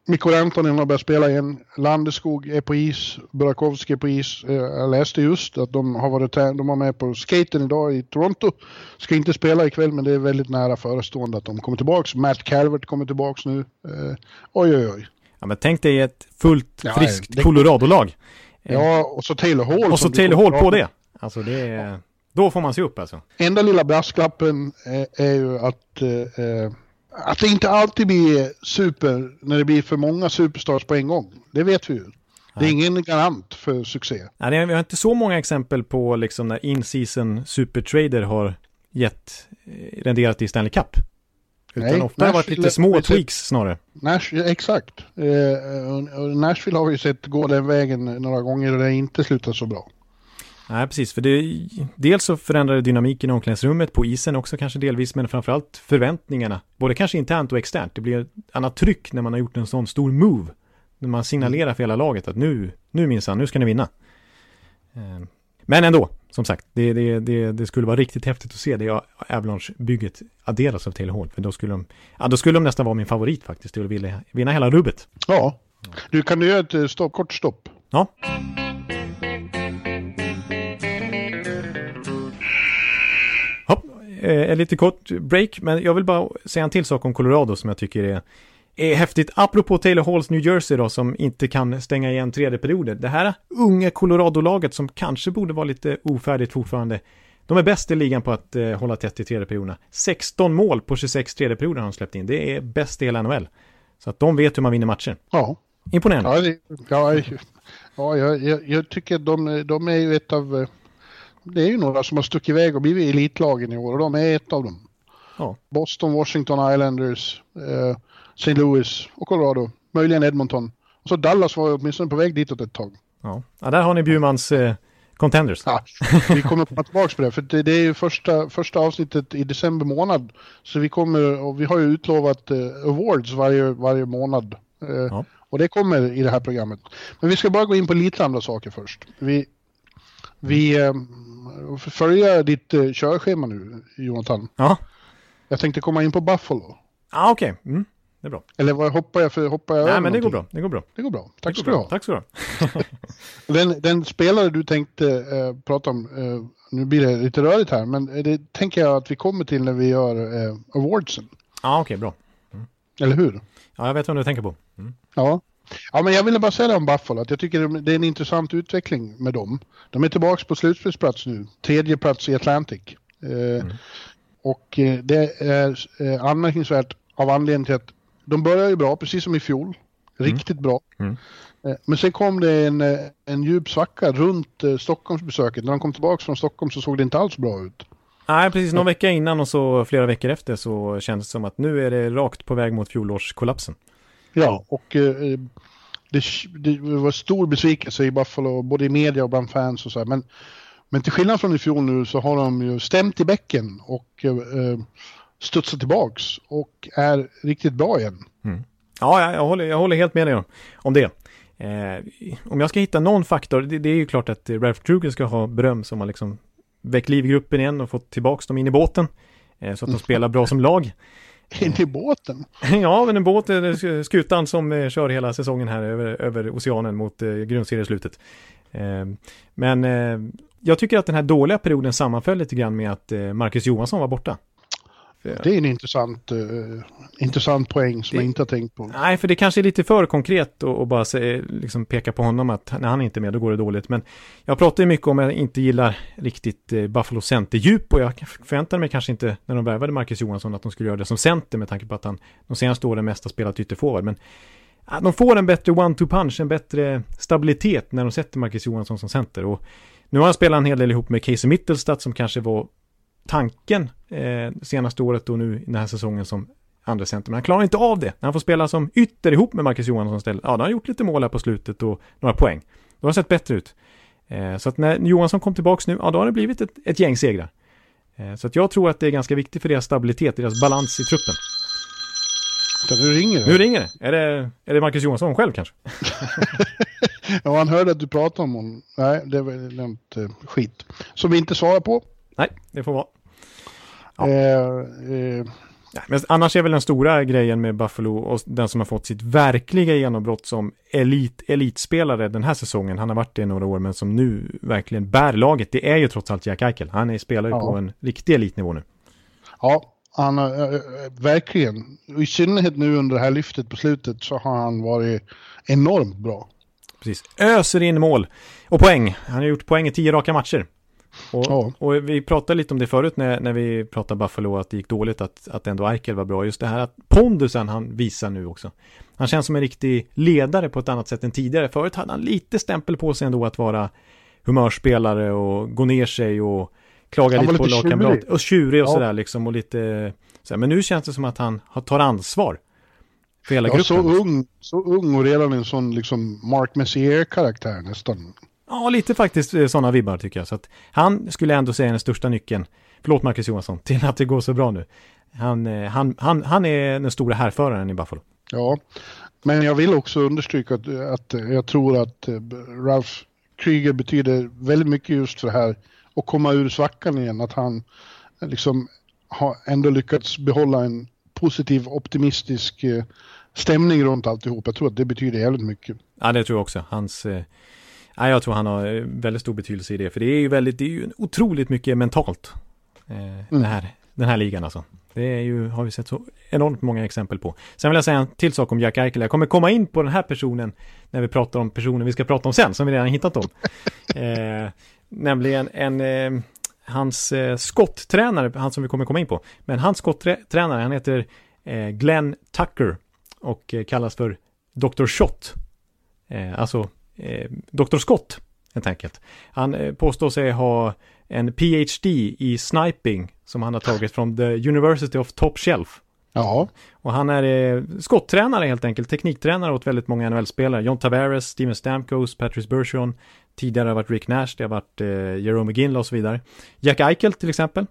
C: Mikko Rantanen har börjat spela igen. Landeskog är på is. Burakovsky är på is. Eh, jag läste just att de har varit här, de var med på skaten idag i Toronto. Ska inte spela ikväll men det är väldigt nära förestående att de kommer tillbaka. Matt Calvert kommer tillbaka nu. Eh, oj oj oj.
B: Ja, men tänk dig ett fullt
C: Ja,
B: friskt
C: det-
B: Colorado-lag.
C: Ja, och så Taylor Hall.
B: och så Taylor Hall på det. Alltså det är... Då får man se upp alltså.
C: Enda lilla brasklappen är, är ju att, eh, eh, att det inte alltid blir super när det blir för många superstars på en gång. Det vet vi ju. Det är ingen garant för succé.
B: Nej, vi har inte så många exempel på liksom när in-season supertrader har gett, eh, renderat i Stanley Cup. Utan
C: Nej,
B: ofta har det varit lite små tweaks snarare.
C: Nash, exakt. Eh, Nashville har vi ju sett gå den vägen några gånger och det har inte slutat så bra.
B: Nej, precis. För det, dels så förändrar det dynamiken i omklädningsrummet, på isen också kanske delvis, men framförallt förväntningarna. Både kanske internt och externt. Det blir ett annat tryck när man har gjort en sån stor move. När man signalerar för hela laget att nu, nu minsann, nu ska ni vinna. Eh, Men ändå, som sagt, det, det, det, det skulle vara riktigt häftigt att se det Avalanche-bygget adderas av Taylor Hall. För då skulle de, ja, då skulle de nästan vara min favorit faktiskt, att vilja vinna hela rubbet.
C: Ja. Du, kan du göra ett eh, stopp, kort stopp?
B: Ja. Eh, en lite kort break, men jag vill bara säga en till sak om Colorado som jag tycker är, är häftigt. Apropå Taylor Halls New Jersey då, som inte kan stänga igen tredje perioder. Det här unga Colorado-laget som kanske borde vara lite ofärdigt fortfarande. De är bäst i ligan på att eh, hålla tätt i tredje perioderna. 16 mål på 26 tredje perioder har de släppt in. Det är bäst i hela NHL. Så att de vet hur man vinner matcher.
C: Ja.
B: Imponerande.
C: Ja, det, ja, ja jag, jag, tycker de, de är ju ett av... Det är ju några som har stuckit iväg och blivit elitlagen i år och de är ett av dem.
B: Ja.
C: Boston, Washington Islanders, eh, St. Louis och Colorado. Möjligen Edmonton. Och så Dallas var åtminstone på väg ditåt ett tag.
B: Ja, ja där har ni Bjurmans eh, contenders.
C: Ja, vi kommer komma tillbaka på det, för det, det är ju första, första avsnittet i december månad. Så vi kommer, och vi har ju utlovat eh, awards varje, varje månad. Eh,
B: Ja.
C: Och det kommer i det här programmet. Men vi ska bara gå in på lite andra saker först. Vi, vi eh, följa ditt eh, körschema nu, Jonathan.
B: Ja,
C: Jag tänkte komma in på Buffalo.
B: ah, okej. Mm, det är bra.
C: Eller vad hoppar jag för? Hoppar jag
B: Nej, men det går bra. Det går bra.
C: Det går bra. Tack
B: Det
C: ska
B: går
C: du
B: bra.
C: ha.
B: Tack ska du ha. (laughs)
C: Den, den spelare du tänkte eh, prata om, eh, nu blir det lite rörigt här, men det tänker jag att vi kommer till när vi gör eh, awardsen.
B: Ja, okej, bra.
C: Eller hur?
B: Ja, jag vet vad du tänker på. Mm.
C: Ja. Ja, men jag ville bara säga det om Buffalo, att jag tycker det är en intressant utveckling med dem. De är tillbaka på slutspelsplats nu, tredje plats i Atlantic. Eh, Och eh, det är eh, anmärkningsvärt av anledning till att de börjar ju bra, precis som i fjol. Riktigt bra.
B: Mm.
C: Men sen kom det en, en djup svacka runt Stockholmsbesöket. När de kom tillbaka från Stockholm så såg det inte alls bra ut.
B: Nej, precis. Någon vecka innan och så flera veckor efter så kändes det som att nu är det rakt på väg mot fjolårskollapsen.
C: Ja, och eh, det, det, var stor besvikelse i Buffalo, både i media och bland fans och så här. Men, men till skillnad från i fjol nu så har de ju stämt i bäcken och eh, studsat tillbaks och är riktigt bra igen.
B: Mm. Ja, jag håller, jag håller helt med dig om, om det. Eh, om jag ska hitta någon faktor, det, det är ju klart att Ralph Kruger ska ha beröm som har liksom väckt liv i gruppen igen och fått tillbaks dem in i båten. Eh, så att de spelar bra som lag. (laughs)
C: In i båten? (laughs)
B: ja, men en båt, skutan som eh, kör hela säsongen här över, över oceanen mot eh, grundserieslutet. Eh, men eh, jag tycker att den här dåliga perioden sammanföll lite grann med att eh, Marcus Johansson var borta.
C: Det är en intressant, uh, intressant poäng som det, jag inte har tänkt på.
B: Nej, för det kanske är lite för konkret att bara se, liksom peka på honom att när han inte är med då går det dåligt. Men jag pratar ju mycket om att jag inte gillar riktigt uh, Buffalo center-djup och jag förväntade mig kanske inte när de värvade Marcus Johansson att de skulle göra det som center med tanke på att han de senaste åren mest har spelat ytterforward. Men uh, de får en bättre one-two punch, en bättre stabilitet när de sätter Marcus Johansson som center. Och nu har han spelat en hel del ihop med Casey Mittelstadt som kanske var tanken eh, senaste året och nu den här säsongen som andra center. Men han klarar inte av det. När han får spela som ytter ihop med Marcus Johansson istället. Ja, då har han gjort lite mål här på slutet och några poäng. Då har det sett bättre ut. Eh, så att när Johansson kom tillbaks nu, ja då har det blivit ett, ett gäng segrar. Eh, så att jag tror att det är ganska viktigt för deras stabilitet, deras balans i truppen.
C: Nu ringer det.
B: Nu ringer det. Är det, är det Marcus Johansson själv kanske? (laughs)
C: ja, han hörde att du pratade om honom. Nej, det var nämnt eh, skit. Som vi inte svarar på.
B: Nej, det får vara.
C: Ja. Eh, eh.
B: Ja, men annars är väl den stora grejen med Buffalo och den som har fått sitt verkliga genombrott som elit, elitspelare den här säsongen. Han har varit det i några år men som nu verkligen bär laget. Det är ju trots allt Jack Eichel. Han är spelare ja. på en riktig elitnivå nu.
C: Ja, han äh, verkligen. I synnerhet nu under det här lyftet på slutet så har han varit enormt bra.
B: Precis. Öser in mål och poäng. Han har gjort poäng i tio raka matcher. Och, ja. och, vi pratade lite om det förut när, när vi pratade Buffalo, att det gick dåligt, att, att ändå Eichel var bra. Just det här att pondusen han visar nu också. Han känns som en riktig ledare på ett annat sätt än tidigare. Förut hade han lite stämpel på sig ändå att vara humörspelare och gå ner sig och klaga lite på lagkamrat. Och tjurig och ja. sådär liksom och lite sådär. Men nu känns det som att han tar ansvar. För hela ja, gruppen.
C: Så ung, så ung och redan en sån liksom Mark Messier-karaktär nästan.
B: Ja, lite faktiskt eh, sådana vibbar tycker jag. Så att han skulle ändå säga den största nyckeln, förlåt Marcus Johansson, (laughs) till att det går så bra nu. Han, eh, han, han, han är den stora härföraren i Buffalo.
C: Ja, men jag vill också understryka att, att jag tror att eh, Ralph Kryger betyder väldigt mycket just för det här att komma ur svackan igen. Att han liksom har ändå lyckats behålla en positiv, optimistisk stämning runt alltihop. Jag tror att det betyder jävligt mycket.
B: Ja, det tror jag också. Hans, Ja, jag tror han har eh, väldigt stor betydelse i det. För det är ju väldigt, det är ju otroligt mycket mentalt. Eh, mm. den, här, den här ligan alltså. Det är ju, har vi sett så enormt många exempel på. Sen vill jag säga en till sak om Jack Eichel. Jag kommer komma in på den här personen när vi pratar om personen vi ska prata om sen, som vi redan hittat om. (laughs) eh, nämligen en, eh, hans eh, skotttränare, han som vi kommer komma in på. Men hans skotttränare, han heter eh, Glenn Tucker och eh, kallas för Dr. Shot. Alltså eh, Dr. Scott, helt enkelt. Han eh, påstår sig ha en PhD i sniping som han har tagit från The University of Top Shelf.
C: Ja.
B: Och han är eh, skotttränare helt enkelt, tekniktränare åt väldigt många NHL-spelare. John Tavares, Steven Stamkos, Patrice Bergeron. Tidigare har varit Rick Nash, det har varit eh, Jerome McGinley och så vidare. Jack Eichel till exempel.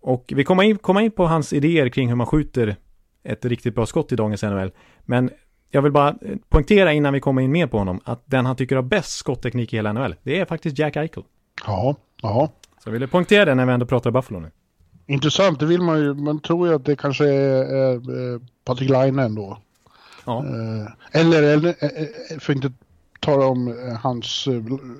B: Och vi kommer in, kommer in på hans idéer kring hur man skjuter ett riktigt bra skott i dagens NHL. Men jag vill bara poängtera innan vi kommer in mer på honom att den han tycker har bäst skottteknik i hela NHL, det är faktiskt Jack Eichel.
C: Ja, ja.
B: Så jag ville poängtera det när vi ändå pratar Buffalo nu.
C: Intressant, det vill man ju, man tror ju att det kanske är, är Patrik Laine ändå. Ja. Eh, eller, eller eh, eh, för inte tala om hans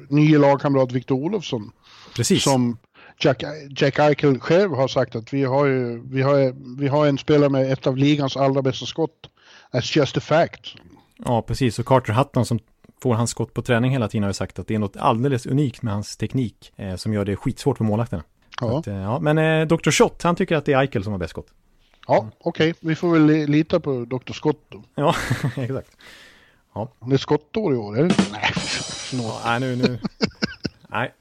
C: nya lagkamrat Victor Olofsson.
B: Precis.
C: Som Jack, Jack Eichel själv har sagt att vi har ju, vi har, vi har en spelare med ett av ligans allra bästa skott. That's just a fact.
B: Ja, precis. Och Carter Hutton som får hans skott på träning hela tiden har ju sagt att det är något alldeles unikt med hans teknik eh, som gör det skitsvårt för målvakterna. Ja. Att, eh, ja. Men eh, Dr. Shot, han tycker att det är Eichel som har bäst skott.
C: Ja, okej. Okay. Vi får väl lita på Dr. Scott då.
B: Ja, (laughs) exakt.
C: Ja. Det är skottår i år, eller?
B: Nej, (laughs) förlåt. Ja, nej, nu, nu. nej.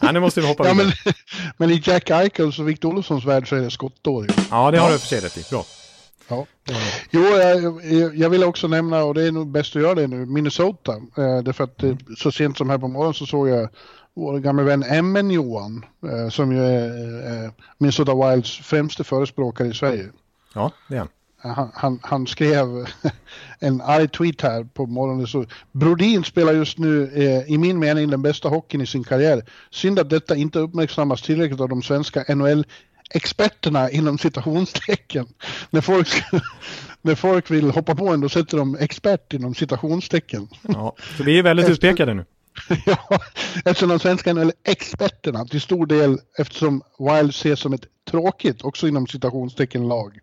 B: Ja, nu måste vi hoppa
C: ja,
B: vidare.
C: men, (laughs) men i Jack Eichels och Victor Olofssons värld så är det skottår. ju.
B: Ja, det har du för sig rätt i. Bra.
C: Ja. Jo, jag, jag vill också nämna, och det är nog bäst att göra det nu, Minnesota. Eh, därför att eh, så sent som här på morgonen så såg jag vår gamla vän MN Johan, eh, som ju är eh, Minnesota Wilds främste förespråkare i Sverige.
B: Ja, det är han.
C: Han, han, han skrev (laughs) en arg tweet här på morgonen. Så, Brodin spelar just nu, eh, i min mening, den bästa hockeyn i sin karriär. Synd att detta inte uppmärksammas tillräckligt av de svenska NHL-experterna inom citationstecken. När folk, när folk vill hoppa på en, då sätter de expert inom citationstecken.
B: Ja, så vi är väldigt
C: Efter-
B: utpekade nu. (laughs)
C: ja, eftersom de svenska NHL-experterna till stor del, eftersom Wild ses som ett tråkigt, också inom citationstecken, lag.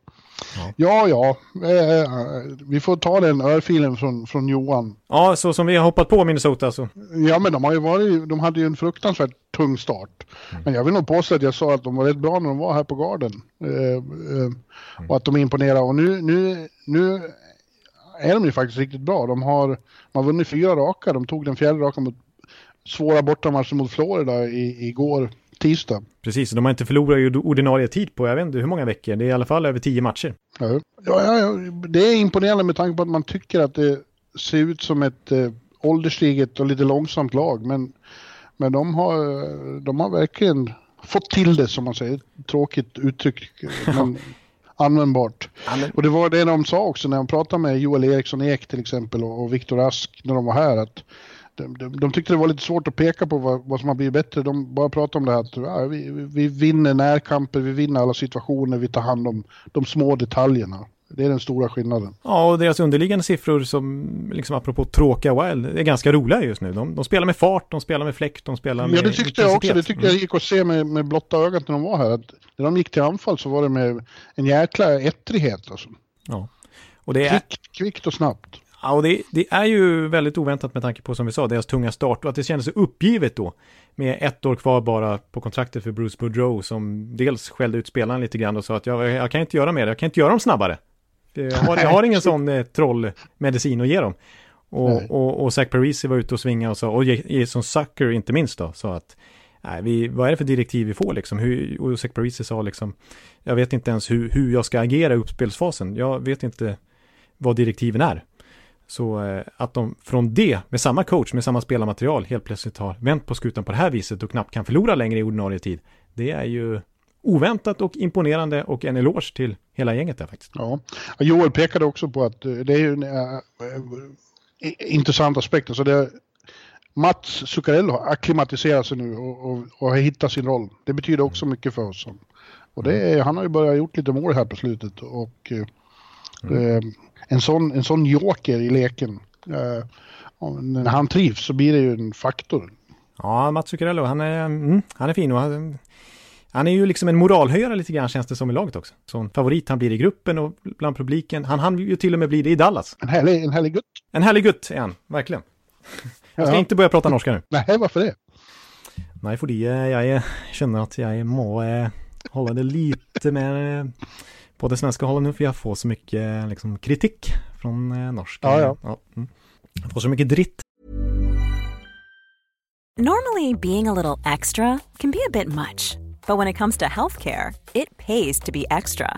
B: Ja.
C: Ja, eh, vi får ta den örfilen från, från Johan.
B: Ja, så som vi har hoppat på Minnesota så.
C: Ja, men de, har ju varit, de hade ju en fruktansvärt tung start. Men jag vill nog påstå att jag sa att de var rätt bra när de var här på Garden. Eh, eh, och att de imponerar. Och nu, nu, nu är de ju faktiskt riktigt bra. De har, de har vunnit fyra raka. De tog den fjärde raka mot svåra bortamatcher mot Florida i, igår, tisdag.
B: Precis, de har inte förlorat ordinarie tid på, jag vet inte hur många veckor. Det är i alla fall över tio matcher.
C: Ja, ja, ja, det är imponerande med tanke på att man tycker att det ser ut som ett eh, ålderstiget och lite långsamt lag. Men, men de, har, de har verkligen fått till det som man säger. Tråkigt uttryck, (laughs) men användbart. Och det var det de sa också när de pratade med Joel Eriksson Ek till exempel och, och Viktor Ask när de var här. att de, de, de tyckte det var lite svårt att peka på vad, vad som har blivit bättre. De bara pratade om det här att ja, vi, vi vinner närkamper, vi vinner alla situationer, vi tar hand om de små detaljerna. Det är den stora skillnaden.
B: Ja, och deras underliggande siffror som, liksom apropå tråkiga Wild, är ganska roliga just nu. De, de spelar med fart, de spelar med fläkt, de spelar med
C: Ja, det tyckte jag också. Det tyckte jag gick att se med, med blotta ögat när de var här. Att när de gick till anfall så var det med en jäkla ettrighet. Alltså.
B: Ja. Och det är,
C: Kvickt, kvickt och snabbt.
B: Ja, och det, det är ju väldigt oväntat med tanke på, som vi sa, deras tunga start och att det kändes så uppgivet då. Med ett år kvar bara på kontraktet för Bruce Boudreau som dels skällde ut spelaren lite grann och sa att jag, jag kan inte göra mer, jag kan inte göra dem snabbare. Jag har, jag har ingen sån eh, trollmedicin att ge dem. Och, och, och Zach Parisi var ute och svingade och sa, och Jason Sucker inte minst då, sa att nej, vi, vad är det för direktiv vi får liksom? Hur, och Zach Parisi sa liksom, jag vet inte ens hur, hur jag ska agera i uppspelsfasen. Jag vet inte vad direktiven är. Så eh, att de från det, med samma coach, med samma spelarmaterial, helt plötsligt har vänt på skutan på det här viset och knappt kan förlora längre i ordinarie tid. Det är ju oväntat och imponerande och en eloge till hela gänget där faktiskt.
C: Ja. Joel pekade också på att eh, det är ju en äh, intressant aspekt. Alltså det, Mats Zuccarello har acklimatiserat sig nu och, och, och har hittat sin roll. Det betyder också mycket för oss. Och det är, han har ju börjat gjort lite mål här på slutet. Och eh, eh, en, sån, en sån joker i leken. Eh, när han trivs så blir det ju en faktor.
B: Ja, Mats Zuccarello, han är, mm, han är fin och han, han är ju liksom en moralhöjare lite grann känns det som i laget också. Som favorit han blir i gruppen och bland publiken. Han hann ju till och med bli det i Dallas.
C: En härlig, en härlig gutt.
B: En härlig gutt är han, verkligen. Jag ska
C: Ja.
B: inte börja prata norska nu.
C: Nej, varför det?
B: Nej, fordi eh, jeg kjenner at jeg må eh, holde det lite mer på det svenska hållet nu, för jag får så mycket liksom, kritik från eh, norsk.
C: Ja, ja.
B: mm. Jag får så mycket dritt.
D: Normally, being a little extra can be a bit much, but when it comes to healthcare, it pays to be extra.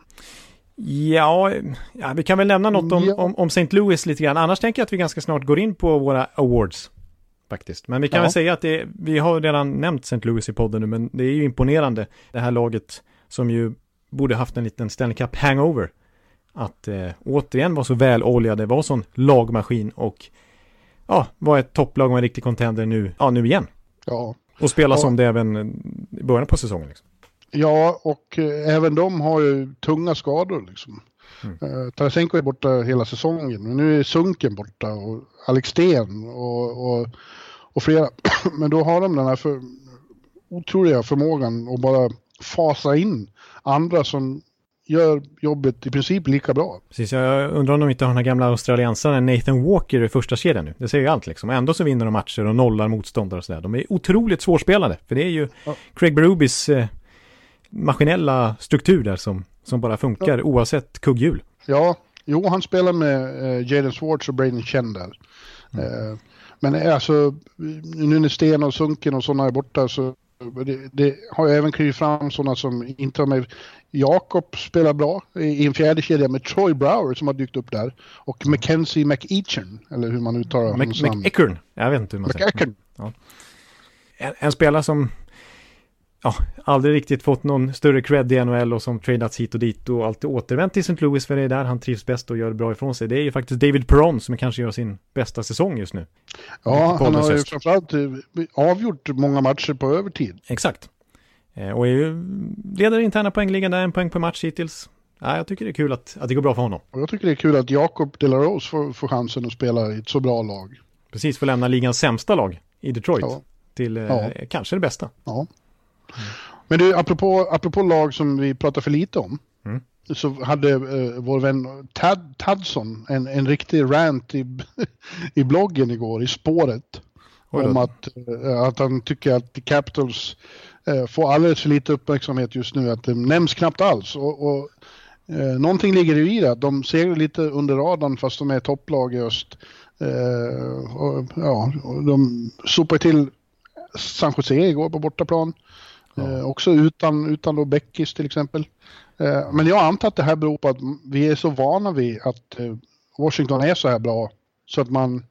B: Ja, ja, vi kan väl nämna något om,
C: Ja.
B: om, om St. Louis lite grann. Annars tänker jag att vi ganska snart går in på våra awards. Faktiskt. Men vi kan
C: Ja.
B: väl säga att det, vi har redan nämnt St. Louis i podden nu, men det är ju imponerande. Det här laget som ju borde haft en liten Stanley Cup hangover. Att eh, återigen vara så väloljade, vara sån lagmaskin och ja, vara ett topplag och en riktig contender nu, ja, nu igen.
C: Ja.
B: Och spela
C: Ja.
B: som det även i början på säsongen. Liksom.
C: Ja, och eh, även de har ju tunga skador liksom.
B: Mm.
C: Eh, Tarasenko är borta hela säsongen, men nu är Sunken borta och Alex Sten och, och, och flera. (clears throat) men då har de den här för, otroliga förmågan att bara fasa in andra som gör jobbet i princip lika bra.
B: Precis, jag undrar om de inte har den här gamla australiensaren Nathan Walker i första kedjan nu. Det säger ju allt liksom. Ändå så vinner de matcher och nollar motståndare och sådär. De är otroligt svårspelade. För det är ju ja. Craig Berubis eh, maskinella struktur där som, som bara funkar ja. oavsett kugghjul.
C: Ja, jo han spelar med eh, Jaden Swartz och Braden Chen där. Mm. Eh, men alltså, nu när Sten och Sunken och sådana är borta så det, det har ju även klivit fram sådana som inte har med. Jakob spelar bra i en fjärde kedja med Troy Brower som har dykt upp där. Och Mackenzie McEachern, eller hur man uttalar
B: hans namn. McEachern, jag vet inte hur man säger. Ja. En, en spelare som ja, aldrig riktigt fått någon större cred i NHL och som tradats hit och dit och alltid återvänt till St. Louis för det är där han trivs bäst och gör bra ifrån sig. Det är ju faktiskt David Perron som kanske gör sin bästa säsong just nu.
C: Ja, han har ju framförallt eh, avgjort många matcher på övertid.
B: Exakt. Eh, och är ju ledare i interna poängligan där, en poäng per match hittills. Ja, jag tycker det är kul att, att det går bra för honom.
C: Och jag tycker det är kul att Jakob Delarose får, får chansen att spela i ett så bra lag.
B: Precis, får lämna ligans sämsta lag i Detroit ja. till eh, ja. kanske det bästa.
C: Ja. Men du, apropå, apropå lag som vi pratar för lite om. Mm. Så hade uh, vår vän Tad, Tadson en, en riktig rant i, (laughs) i bloggen igår, i spåret. Om att, uh, att han tycker att Capitals uh, får alldeles för lite uppmärksamhet just nu. Att det nämns knappt alls. Och, och uh, någonting ligger i det. Att de seglar lite under radarn fast de är topplag i öst. och, ja, och de sopar till San Jose igår på bortaplan. Ja. Eh, också utan, utan då Beckis till exempel. Eh, men jag antar att det här beror på att vi är så vana vid att eh, Washington är så här bra så att man,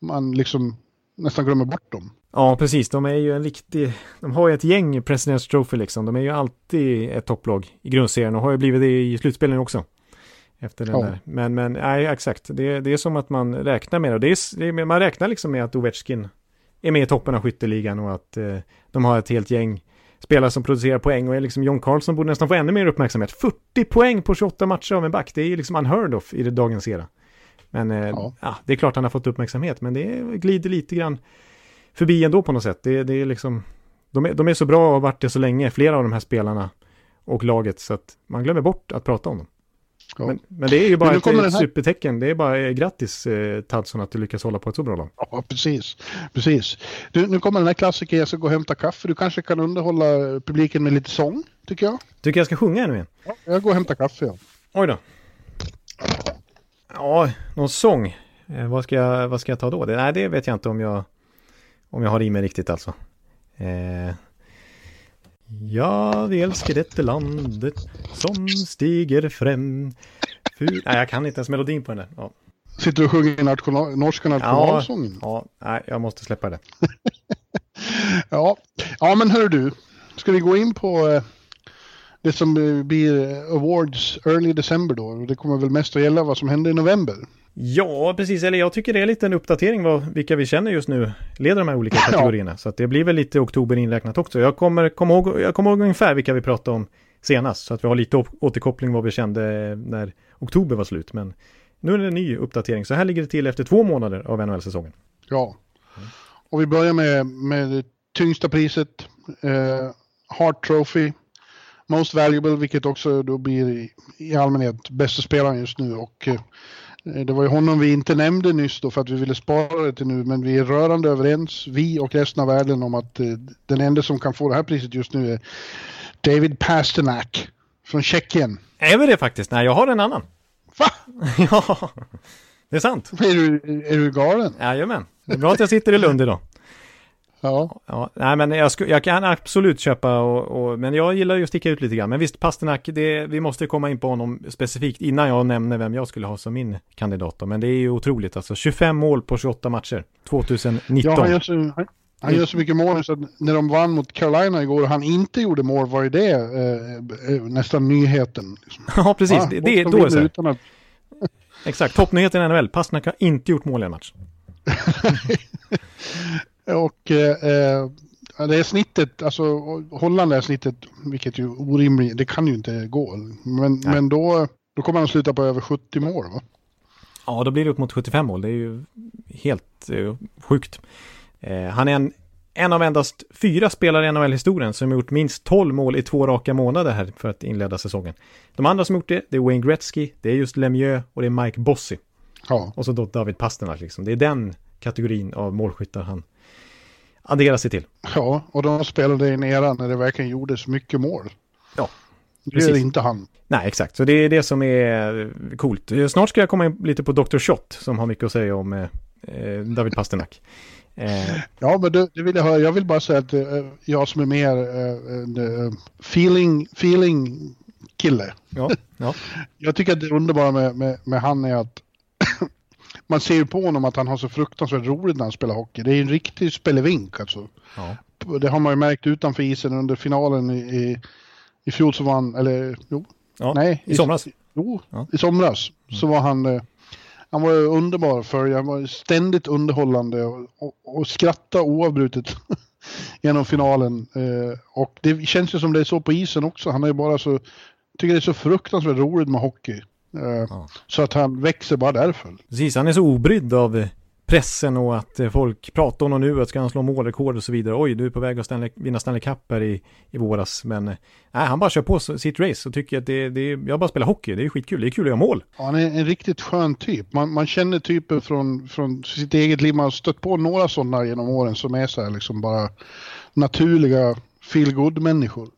C: man liksom nästan glömmer bort dem.
B: Ja, precis. De är ju en riktig... De har ju ett gäng President's Trophy liksom. De är ju alltid ett topplag i grundserien och har ju blivit det i slutspelen också. Efter den ja. där. Men, men nej, exakt. Det, det är som att man räknar med det. det, är, det man räknar liksom med att Ovechkin är med i toppen av skytteligan och att eh, de har ett helt gäng spelare som producerar poäng och är liksom John Carlson borde nästan få ännu mer uppmärksamhet. 40 poäng på 28 matcher av en back, det är liksom unheard of i det dagens era. Men eh, ja. ja. det är klart han har fått uppmärksamhet, men det glider lite grann förbi ändå på något sätt. Det, det är liksom, de är, de är så bra och har varit det så länge, flera av de här spelarna och laget, så att man glömmer bort att prata om dem. Ja. Men, men, det är ju bara ett, ett här... supertecken. Det är bara grattis eh, Tadson att du lyckas hålla på ett så bra lag.
C: Ja, precis. precis. Du, nu kommer den här klassikern, jag ska gå och hämta kaffe. Du kanske kan underhålla publiken med lite sång, tycker jag.
B: Tycker jag ska sjunga ännu igen?
C: Ja, jag går och hämtar kaffe, ja.
B: Oj då. Ja, någon sång. Eh, vad, ska jag, vad ska jag ta då? Det, nej, det vet jag inte om jag, om jag har i mig riktigt alltså. Eh, Ja, vi älskar detta landet som stiger fram. Fy... Nej, jag kan inte ens melodin på den där. Ja.
C: Sitter du och sjunger national... norska nationalsången?
B: Ja, ja, nej, jag måste släppa det. (laughs)
C: ja. ja, men hör du. Ska vi gå in på eh, det som blir Awards Early December då? Det kommer väl mest att gälla vad som händer i november.
B: Ja, precis. Eller jag tycker det är lite en uppdatering vad, vilka vi känner just nu leder de här olika (laughs) kategorierna. Så det blir väl lite oktober inräknat också. Jag kommer, kommer ihåg, jag kommer ihåg ungefär vilka vi pratade om senast. Så att vi har lite återkoppling vad vi kände när oktober var slut. Men nu är det en ny uppdatering. Så här ligger det till efter två månader av NHL-säsongen.
C: Ja, och vi börjar med, med det tyngsta priset. Eh, Hart Trophy. Most Valuable, vilket också då blir i, i allmänhet bästa spelaren just nu. Och eh, Eh, det var ju honom vi inte nämnde nyss då för att vi ville spara det till nu, men vi är rörande överens, vi och resten av världen, om att eh, den enda som kan få det här priset just nu är David Pasternak från Tjeckien.
B: Är vi det faktiskt? Nej, jag har en annan.
C: Va? (laughs)
B: ja, det är sant.
C: Är du, är du galen?
B: Jajamän. Det är bra att jag sitter i Lund idag.
C: Ja.
B: ja. Nej, men jag, sku, jag kan absolut köpa, och, och, men jag gillar ju att sticka ut lite grann. Men visst, Pasternak, det, vi måste komma in på honom specifikt innan jag nämner vem jag skulle ha som min kandidat. Då. Men det är ju otroligt, alltså 25 mål på 28 matcher, 2019. Ja,
C: han gör så, han, gör så mycket mål så när de vann mot Carolina igår och han inte gjorde mål var ju det eh, eh nästan nyheten.
B: Liksom. (laughs) ja, precis. Ja, det, det, då är det så. Att... Exakt, toppnyheten i NHL. Pasternak har inte gjort mål i en match. (laughs) (laughs)
C: Och eh, det är snittet, alltså Holland är snittet, vilket ju orimligt, det kan ju inte gå. Men, men då, då kommer han sluta på över 70 mål va?
B: Ja, då blir det upp mot 75 mål. Det är ju helt eh, sjukt. Eh, han är en en av endast fyra spelare i NHL-historien som gjort minst 12 mål i två raka månader här för att inleda säsongen. De andra som gjort det, det är Wayne Gretzky, det är just Lemieux och det är Mike Bossy.
C: Ja.
B: Och så då David Pasternak liksom. Det är den kategorin av målskyttar han adderar sig till.
C: ja, och de spelade i en era när det verkligen gjordes mycket mål.
B: Ja,
C: Det
B: precis.
C: är inte han.
B: Nej, exakt. Så det är det som är coolt. Snart ska jag komma in lite på Dr. Shot som har mycket att säga om eh, eh, David Pasternak. Eh,
C: Ja, men det, det vill jag höra. Jag vill bara säga att eh, jag som är mer eh, eh, feeling, feeling kille.
B: ja, ja, (laughs)
C: Jag tycker att det underbara med, med, med han är att man ser ju på honom att han har så fruktansvärt roligt när han spelar hockey. Det är en riktig spelevink alltså.
B: ja,
C: Det har man ju märkt utanför isen under finalen i, i, i fjol så var han, eller jo,
B: ja.
C: nej.
B: i somras.
C: Jo,
B: Ja.
C: i somras så var han, eh, han var ju underbar att följa. Han var ständigt underhållande och, och, och skratta oavbrutet (laughs) genom finalen. Eh, och det känns ju som det är så på isen också. Han är ju bara så, tycker det är så fruktansvärt roligt med hockey. Eh,
B: Ja.
C: Så att han växer bara därför.
B: Precis, han är så obrydd av pressen och att eh, folk pratar om honom nu, att ska han slå målrekord och så vidare. Oj, du är på väg att Stanley, vinna Stanley Cup här i, i våras. Men eh, nej, han bara kör på sitt race och tycker att det, det, jag bara spelar hockey, det är skitkul, det är kul att göra mål.
C: Ja, Han är en riktigt skön typ. Man, man känner typen från, från sitt eget liv. Man har stött på några sådana genom åren som är så här liksom bara naturliga feel människor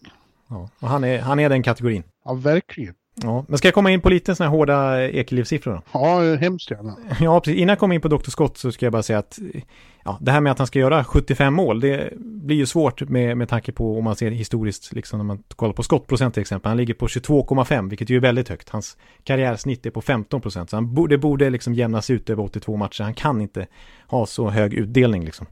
B: Ja, och han är, han är den kategorin.
C: Ja, verkligen.
B: Ja, men ska jag komma in på lite sådana här hårda Ekelivsiffror då?
C: Ja, hemskt gärna.
B: Ja, precis. Innan jag kommer in på Dr. Scott så ska jag bara säga att ja, det här med att han ska göra 75 mål, det blir ju svårt med, med tanke på om man ser historiskt, liksom när man kollar på skottprocent till exempel. Han ligger på 22,5, vilket ju är väldigt högt. Hans karriärsnitt är på 15 procent, så han borde, det borde liksom jämnas ut över 82 matcher. Han kan inte ha så hög utdelning liksom.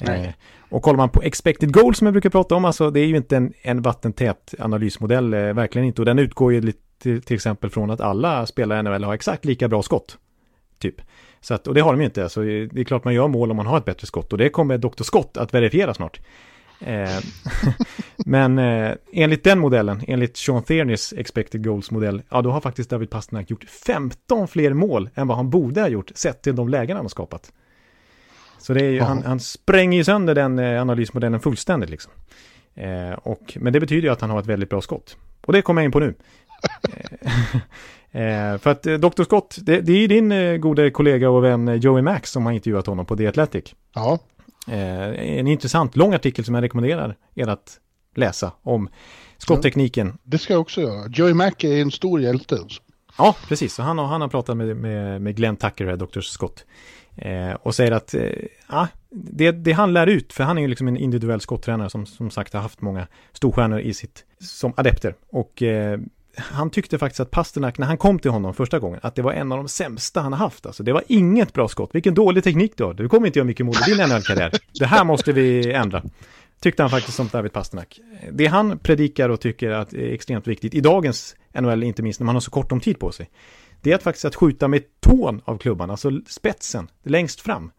C: Nej.
B: Eh, och kollar man på expected goal som jag brukar prata om, alltså det är ju inte en, en vattentät analysmodell, eh, verkligen inte. Och den utgår ju lite till, exempel från att alla spelare i NHL har exakt lika bra skott. Typ. Så att, och det har de ju inte, så det är klart man gör mål om man har ett bättre skott. Och det kommer Dr. Scott att verifiera snart. (laughs) Men eh, enligt den modellen, enligt Sean Thiernys expected goals modell, ja då har faktiskt David Pasternak gjort 15 fler mål än vad han borde ha gjort, sett till de lägen han har skapat. Så det är ju, han, han spränger ju sönder den eh, analysmodellen fullständigt liksom. Eh, och, men det betyder ju att han har ett väldigt bra skott. Och det kommer jag in på nu. eh, (laughs) för att eh, Dr. Scott, det, det är ju din eh, gode kollega och vän eh, Joey Max som har intervjuat honom på The Athletic.
C: Ja,
B: Eh, en intressant lång artikel som jag rekommenderar er att läsa om skotttekniken.
C: det ska jag också göra. Joey Mac är en stor hjälte. alltså.
B: Ja, precis. Så han, har- han har pratat med, med, med Glenn Tucker, Dr. Scott. Eh, och säger att eh, ja, det, det han lär ut, för han är ju liksom en individuell skotttränare som som sagt har haft många storstjärnor i sitt, som adepter. Och eh, han tyckte faktiskt att Pasternak, när han kom till honom första gången, att det var en av de sämsta han har haft. Alltså, det var inget bra skott. Vilken dålig teknik du har. Du kommer inte göra mycket mål i din NHL-karriär. Det här måste vi ändra. Tyckte han faktiskt som David Pasternak. Det han predikar och tycker att är extremt viktigt i dagens NHL, inte minst när man har så kort om tid på sig, det är att faktiskt att skjuta med tån av klubban, alltså spetsen, längst fram.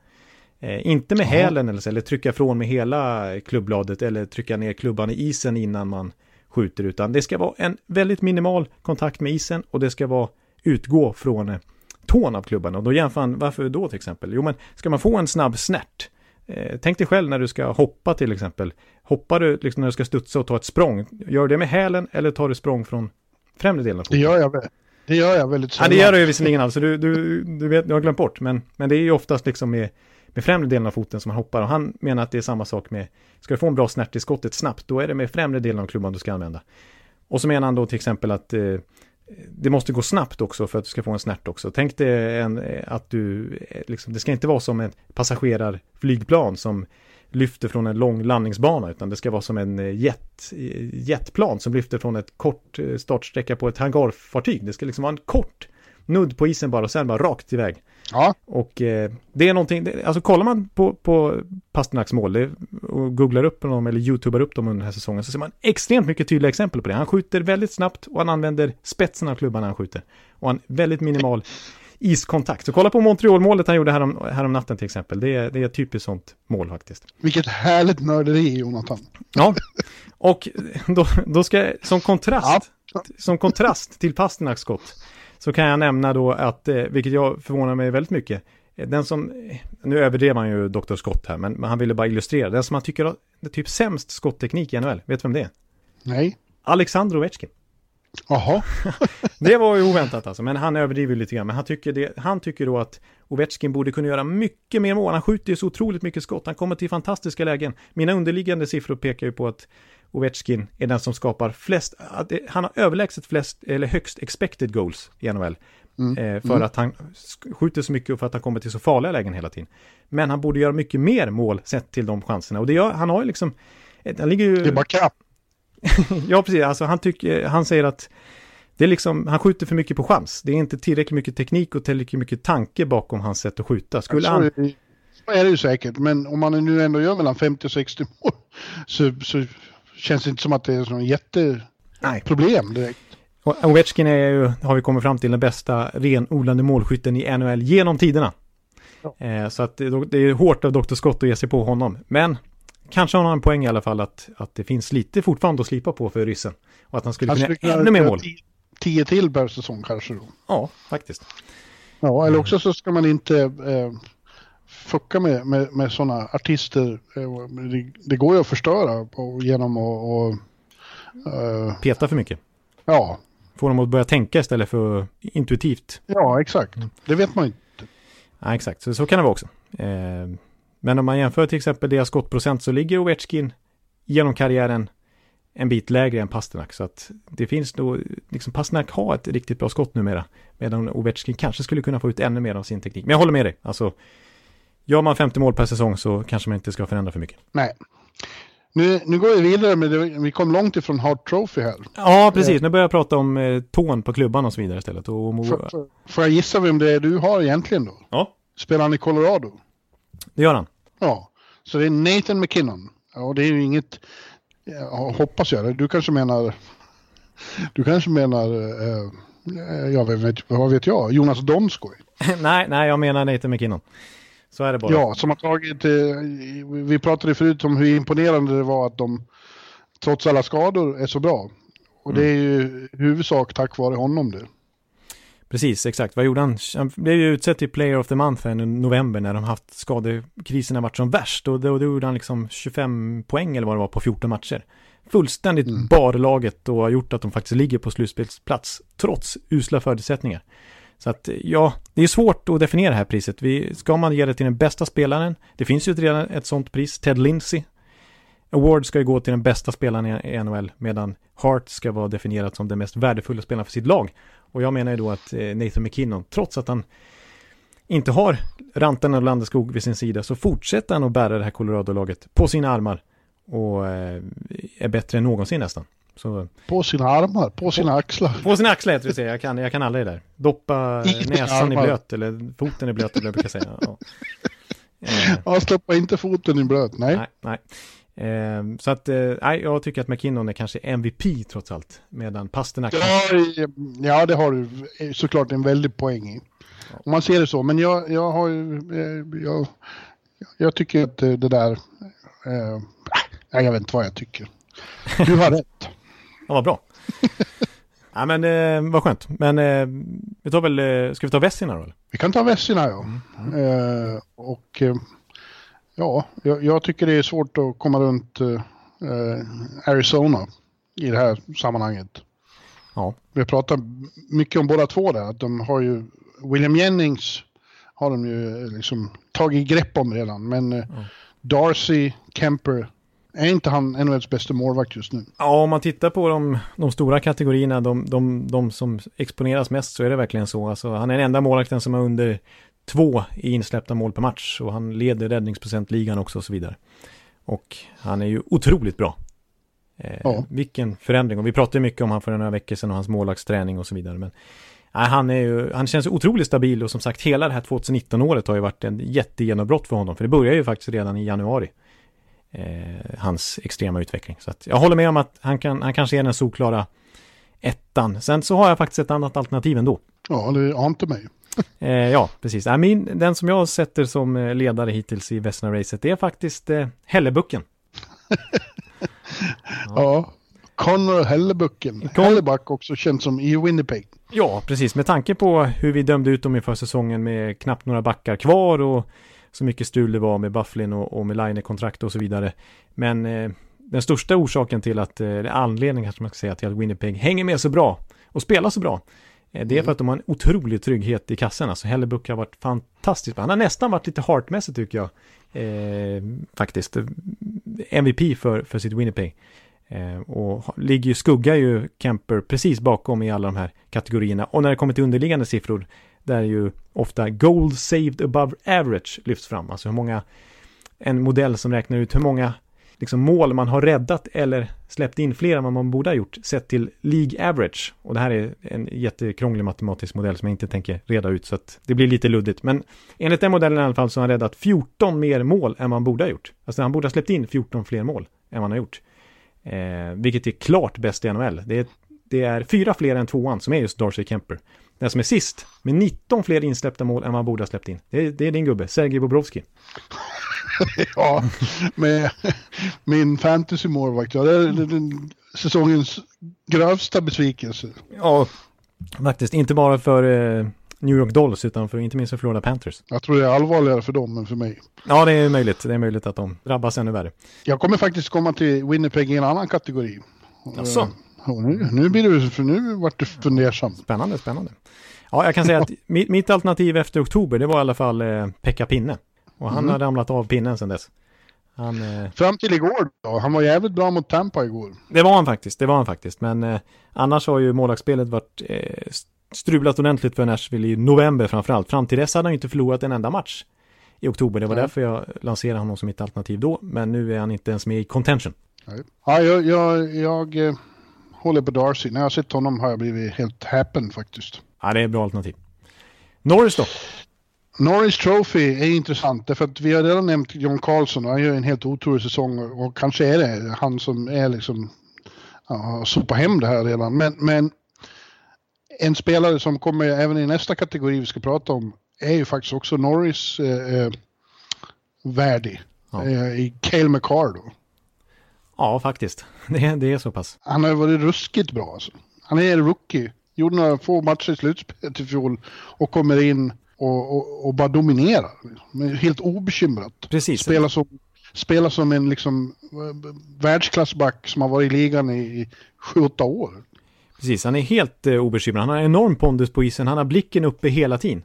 B: Eh, inte med hälen eller, så, eller trycka från med hela klubbladet eller trycka ner klubban i isen innan man skjuter, utan det ska vara en väldigt minimal kontakt med isen och det ska vara utgå från eh, tån av klubban. Och då jämför han, varför då till exempel? Jo men, ska man få en snabb snärt, eh, tänk dig själv när du ska hoppa till exempel. Hoppar du liksom när du ska studsa och ta ett språng, gör du det med hälen eller tar du språng från främre delen av
C: Det
B: foten?
C: gör jag, väl. Det gör jag väldigt
B: Ja,
C: sällan.
B: det gör du ju visserligen alltså, du, du, du, vet, du har glömt bort, men, men det är ju oftast liksom med, med främre delen av foten som man hoppar och han menar att det är samma sak med, ska du få en bra snärt i skottet snabbt, då är det med främre delen av klubban du ska använda. Och så menar han då till exempel att eh, det måste gå snabbt också för att du ska få en snärt också. Tänk dig en, eh, att du, eh, liksom, det ska inte vara som ett passagerarflygplan som lyfter från en lång landningsbana utan det ska vara som en eh, jet, eh, jetplan som lyfter från ett kort eh, startsträcka på ett hangarfartyg. Det ska liksom vara en kort nudd på isen bara och sen bara rakt iväg.
C: Ja,
B: Och eh, det är någonting, det, alltså kollar man på, på Pasternaks mål det, och googlar upp dem eller youtubar upp dem under den här säsongen så ser man extremt mycket tydliga exempel på det. Han skjuter väldigt snabbt och han använder spetsen av klubban när han skjuter. Och han väldigt minimal iskontakt. Så kolla på Montreal-målet han gjorde härom, härom natten till exempel. Det är, det är ett typiskt sånt mål faktiskt.
C: vilket härligt nörderi Jonathan.
B: Ja, och då, då ska jag, som kontrast, som kontrast till Pasternaks skott, så kan jag nämna då att, eh, vilket jag förvånar mig väldigt mycket, den som, nu överdrev han ju Dr. Scott här, men, men han ville bara illustrera. Den som han tycker har typ sämst skottteknik i NHL, vet du vem det är?
C: Nej.
B: Alexander Ovechkin.
C: Jaha. (laughs)
B: det var ju oväntat alltså, men han överdriver lite grann. Men han tycker, det, han tycker då att Ovechkin borde kunna göra mycket mer mål. Han skjuter ju så otroligt mycket skott. Han kommer till fantastiska lägen. Mina underliggande siffror pekar ju på att Ovechkin är den som skapar flest, han har överlägset flest, eller högst expected goals i NHL. Mm. Eh, för mm. att han skjuter så mycket och för att han kommer till så farliga lägen hela tiden. Men han borde göra mycket mer mål sett till de chanserna. Och det gör, han har ju liksom, han ligger ju...
C: Det är bara kapp. (laughs)
B: ja, precis. Alltså han, tycker, han säger att det är liksom, han skjuter för mycket på chans. Det är inte tillräckligt mycket teknik och tillräckligt mycket tanke bakom hans sätt att skjuta. Skulle
C: han... Så är det ju säkert, men om man nu ändå gör mellan 50 och 60 mål så, så känns det inte som att det är något jätteproblem direkt.
B: Ovechkin är ju, har vi kommit fram till, den bästa renodlande målskytten i NHL genom tiderna. Ja. Eh, så att det, det är hårt av Dr. Scott att ge sig på honom. Men kanske har han en poäng i alla fall att, att det finns lite fortfarande att slipa på för ryssen. Och att han skulle kunna göra ännu mer mål.
C: Tio till per säsong kanske då.
B: Ja, faktiskt.
C: Ja, eller också så ska man inte eh, fucka med, med, med sådana artister. Eh, det, det, går ju att förstöra genom att... Och,
B: eh, Peta för mycket.
C: Ja.
B: Få dem att börja tänka istället för intuitivt.
C: Ja, exakt. Det vet man inte.
B: Ja, exakt. Så, så kan det vara också. Eh, men om man jämför till exempel deras skottprocent så ligger Ovechkin genom karriären en bit lägre än Pasternak. Så att det finns då, liksom Pasternak har ett riktigt bra skott numera. Medan Ovechkin kanske skulle kunna få ut ännu mer av sin teknik. Men jag håller med dig. Alltså, gör man 50 mål per säsong så kanske man inte ska förändra för mycket.
C: Nej. Nu, nu går vi vidare, men vi kom långt ifrån Hart Trophy här.
B: Ja, precis. Nu börjar jag prata om eh, tån på klubban och så vidare istället. Och,
C: får, får jag gissa vem det är du har egentligen då?
B: Ja.
C: Spelar han i Colorado?
B: Det gör han.
C: Ja, så det är Nathan McKinnon. Ja, det är ju inget, ja, hoppas jag. Du kanske menar, du kanske menar, eh, jag vet, vad vet jag, Jonas Donskoj? (laughs)
B: nej, nej, jag menar Nathan McKinnon. Så är det bara.
C: Ja, som har tagit, eh, vi pratade förut om hur imponerande det var att de trots alla skador är så bra. Och mm. det är ju huvudsak tack vare honom det.
B: Precis, exakt. Vad gjorde han? Han blev ju utsedd till Player of the Month i november när de haft skadekrisen varit som värst. Och då, då gjorde han liksom 25 poäng eller vad det var på 14 matcher. Fullständigt mm. bar laget och har gjort att de faktiskt ligger på slutspelsplats trots usla förutsättningar. Så att ja, det är svårt att definiera det här priset. Vi, ska man ge det till den bästa spelaren? Det finns ju redan ett sånt pris, Ted Lindsey. Award ska ju gå till den bästa spelaren i NHL, medan Hart ska vara definierat som den mest värdefulla spelaren för sitt lag. Och jag menar ju då att eh, Nathan McKinnon, trots att han inte har Rantan och Landeskog vid sin sida, så fortsätter han att bära det här Colorado-laget på sina armar. Och eh, är bättre än någonsin nästan. Så,
C: på sina armar, på sina på, axlar.
B: På sina axlar heter det säga, jag kan, jag kan aldrig det där. Doppa (laughs) I näsan i blöt eller foten i blöt eller jag brukar säga. Ja, (laughs)
C: ja stoppa inte foten i blöt, nej.
B: Nej, nej. Eh, så att, eh, jag tycker att McKinnon är kanske MVP trots allt. Medan Pasternak...
C: Ja, ja, det har du såklart en väldig poäng i. Om man ser det så. Men jag, jag har ju... Eh, jag, jag tycker att det där... Eh, jag vet inte vad jag tycker. Du har rätt. (laughs)
B: ja, vad bra. (laughs) ja, men eh, vad skönt. Men eh, vi tar väl... Eh, ska vi ta Vessina då?
C: Vi kan ta Vessina, ja. Mm. och Ja, jag, jag, tycker det är svårt att komma runt eh, Arizona i det här sammanhanget.
B: Ja.
C: Vi pratat mycket om båda två där, att de har ju, William Jennings har de ju liksom tagit grepp om redan, men eh. Darcy, Kemper, är inte han NHLs bästa målvakt just nu?
B: Ja, om man tittar på de, de stora kategorierna, de, de, de, som exponeras mest, så är det verkligen så. Alltså, han är den enda målvakten som har under två i insläppta mål per match och han leder räddningsprocentligan också och så vidare. Och han är ju otroligt bra. Eh, ja. Vilken förändring och vi pratade mycket om han för några veckor sedan och hans målvaktsträning och så vidare. Men nej, han, är ju, han känns otroligt stabil och som sagt hela det här 2019-året har ju varit en jättegenombrott för honom. För det börjar ju faktiskt redan i januari. Eh, hans extrema utveckling. Så att jag håller med om att han, kan, han kanske är den solklara ettan. Sen så har jag faktiskt ett annat alternativ ändå.
C: Ja, det har inte mig.
B: Eh, ja, precis. I min, den som jag sätter som eh, ledare hittills i Vesna-racet, det är faktiskt eh, Hellebucken.
C: ja. (laughs) ja. Connor Hellebucken.
B: Con-
C: Hellebuck också känd som i Winnipeg.
B: Ja, precis. Med tanke på hur vi dömde ut dem inför säsongen med knappt några backar kvar och så mycket strul det var med Bufflin och, och med Line-kontrakt och så vidare. Men eh, den största orsaken till att, eh, anledningen kanske man ska säga till att Winnipeg hänger med så bra och spelar så bra, det är för att de har en otrolig trygghet i kassan. Alltså Hellebuck har varit fantastisk. Han har nästan varit lite heartmässigt tycker jag. Eh, faktiskt. MVP för, för sitt Winnipeg. Eh, och ligger ju, skuggar ju Kemper precis bakom i alla de här kategorierna. Och när det kommer till underliggande siffror, där ju ofta gold saved above average lyfts fram. Alltså hur många, en modell som räknar ut hur många liksom mål man har räddat eller släppt in fler än vad man borde ha gjort sett till League average. Och det här är en jättekrånglig matematisk modell som jag inte tänker reda ut så att det blir lite luddigt. Men enligt den modellen i alla fall så har han räddat 14 mer mål än man borde ha gjort. Alltså han borde ha släppt in 14 fler mål än man har gjort. Eh, vilket är klart bäst i NHL. Det är, det är fyra fler än tvåan som är just Darcy Kemper. Den som är sist med 19 fler insläppta mål än han borde ha släppt in. Det är, det är din gubbe, Sergej Bobrovski. (laughs)
C: ja, med min fantasy-målvakt. Ja, det är säsongens grövsta besvikelse.
B: Ja, faktiskt. Inte bara för eh, New York Dolls utan för, inte minst för Florida Panthers.
C: Jag tror det är allvarligare för dem än för mig.
B: Ja, det är möjligt. Det är möjligt att de drabbas ännu värre.
C: Jag kommer faktiskt komma till Winnipeg i en annan kategori.
B: Jaså?
C: Och nu, nu blir du, för nu vart du fundersam.
B: Spännande, spännande. Ja, jag kan säga att (laughs) mitt, mitt alternativ efter oktober, det var i alla fall eh, Pekka Pinne. Och han
C: Mm.
B: har ramlat av pinnen sedan dess. Han, eh,
C: Fram till igår då. Han var jävligt bra mot Tampa igår.
B: det var han faktiskt, det var han faktiskt. Men eh, annars har ju målvaktsspelet varit eh, strulat ordentligt för Nashville i november framförallt. Fram till dess hade han ju inte förlorat en enda match i oktober. Det var
C: Nej.
B: därför jag lanserade honom som mitt alternativ då. Men nu är han inte ens med i contention.
C: Ja, jag, jag, jag eh, håller på Darcy. När jag har sett honom har jag blivit helt häpen faktiskt.
B: Ja, det är ett bra alternativ. Norris då?
C: Norris Trophy är intressant därför att vi har redan nämnt John Carlson och han gör en helt otrolig säsong och, kanske är det han som är liksom ja, sopa hem det här redan. Men, men en spelare som kommer även i nästa kategori vi ska prata om är ju faktiskt också Norris eh, eh, värdig.
B: Ja.
C: Eh, I Cale McCarr då.
B: Ja, faktiskt. (laughs) Det, det är så pass.
C: Han har varit ruskigt bra alltså. Han är rookie. Gjorde några få matcher i slutspelet i fjol och kommer in och, och, och bara dominerar. Men helt obekymrat.
B: Precis.
C: Spelar som, spelar som en liksom världsklassback som har varit i ligan i, i 7-8 år.
B: Precis, han är helt eh, obekymrad. Han har enorm pondus på isen. Han har blicken uppe hela tiden.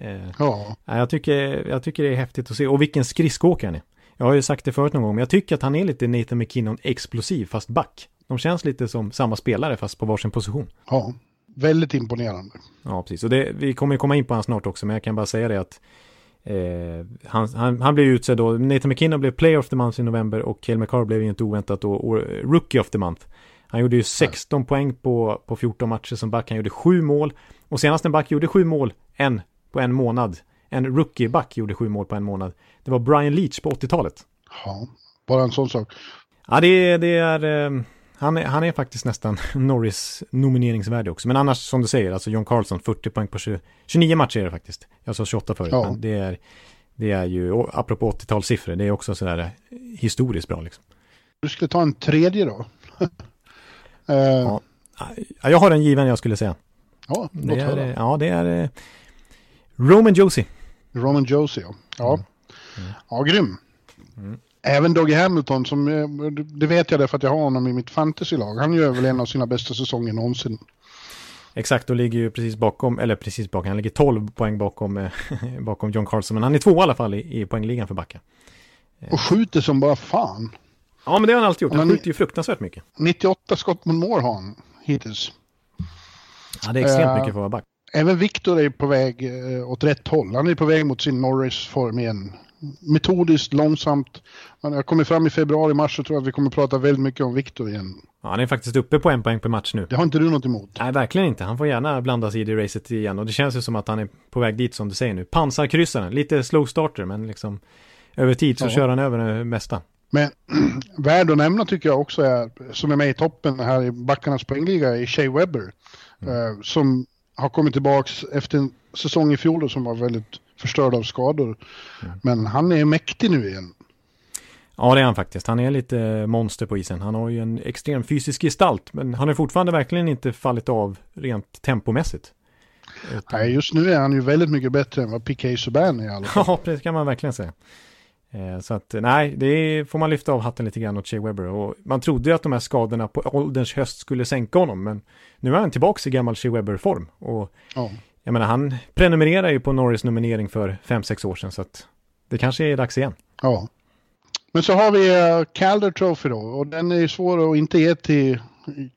B: Eh,
C: ja,
B: jag, tycker, jag tycker det är häftigt att se. Och vilken skridskoåkare han är. Jag har ju sagt det förut någon gång, men jag tycker att han är lite Nathan McKinnon explosiv, fast back. De känns lite som samma spelare, fast på varsin position.
C: ja. Väldigt imponerande.
B: Ja, precis. Och det, vi kommer ju komma in på honom snart också, men jag kan bara säga det att eh, han, han, han blev utsedd då. Nathan McKinnon blev Player of the Month i november och Cale McCarr blev ju inte oväntat då och, Rookie of the Month. Han gjorde ju 16 poäng på, på 14 matcher som back. Han gjorde sju mål. Och senast en back gjorde sju mål, en på en månad. En rookie-back gjorde sju mål på en månad. Det var Brian Leach på 80-talet.
C: Ja, bara en sån sak.
B: Ja, det, det är... Eh, han, är, han är faktiskt nästan (laughs) Norris nomineringsvärdig också. Men annars, som du säger, alltså John Carlson, 40 poäng på 20, 29 matcher är det faktiskt. Jag sa 28 förut,
C: Ja.
B: men det är, det är ju, apropå 80-talssiffror, det är också sådär eh, historiskt bra liksom.
C: Du skulle ta en tredje då? (laughs) eh,
B: Ja. Ja, Jag har en given jag skulle säga.
C: ja,
B: Det är, ja, det är eh, Roman Josie.
C: Roman Josie, ja. Ja,
B: Mm.
C: ja grym. Även Dougie Hamilton, som, eh, det vet jag därför att jag har honom i mitt fantasylag. Han gör väl en av sina bästa säsonger någonsin.
B: Exakt, och ligger ju precis bakom, eller precis bakom, han ligger 12 poäng bakom, eh, (laughs) bakom John Carlson. Men han är två i alla fall i, i poängligan för backar.
C: Och skjuter som bara fan.
B: Ja, men det har han alltid gjort. Han
C: Men-
B: skjuter ju fruktansvärt mycket.
C: 98 skott mot mål har han hittills.
B: Ja, det är extremt
C: Eh,
B: mycket för att vara back.
C: Även Viktor är på väg eh, åt rätt håll. Han är på väg mot sin Norris-form igen. Metodiskt, långsamt. Men jag kommer fram i februari, mars så tror jag att vi kommer prata väldigt mycket om Viktor igen.
B: Ja, han är faktiskt uppe på en poäng per match nu.
C: Det har inte du något emot?
B: Nej, verkligen inte. Han får gärna blanda sig i det racet igen. Och det känns ju som att han är på väg dit som du säger nu. Pansarkryssaren, lite slow starter, men liksom över tid så
C: Ja.
B: kör han över det mesta.
C: Men (clears throat) värd att nämna tycker jag också är, som är med i toppen här i backarnas poängliga, är Shea Webber. Eh, som har kommit tillbaks efter en säsong i fjol som var väldigt förstörd av skador. Men han är mäktig nu igen.
B: Ja, det är han faktiskt. Han är lite monster på isen. Han har ju en extrem fysisk gestalt, men han har fortfarande verkligen inte fallit av rent tempomässigt.
C: Utan... Nej, just nu är han ju väldigt mycket bättre än vad Piqué Subban är i alla
B: fall. (laughs) Ja, det kan man verkligen säga. Eh, så att nej, det får man lyfta av hatten lite grann åt Shea Weber. Och man trodde ju att de här skadorna på ålderns höst skulle sänka honom, men nu är han tillbaka i gammal Shea Weber-form. Och ja. jag menar, han prenumererar ju på Norris nominering för 5-6 år sedan, så att det kanske är dags igen.
C: Ja. Men så har vi uh, Calder Trophy då, och den är ju svår att inte ge till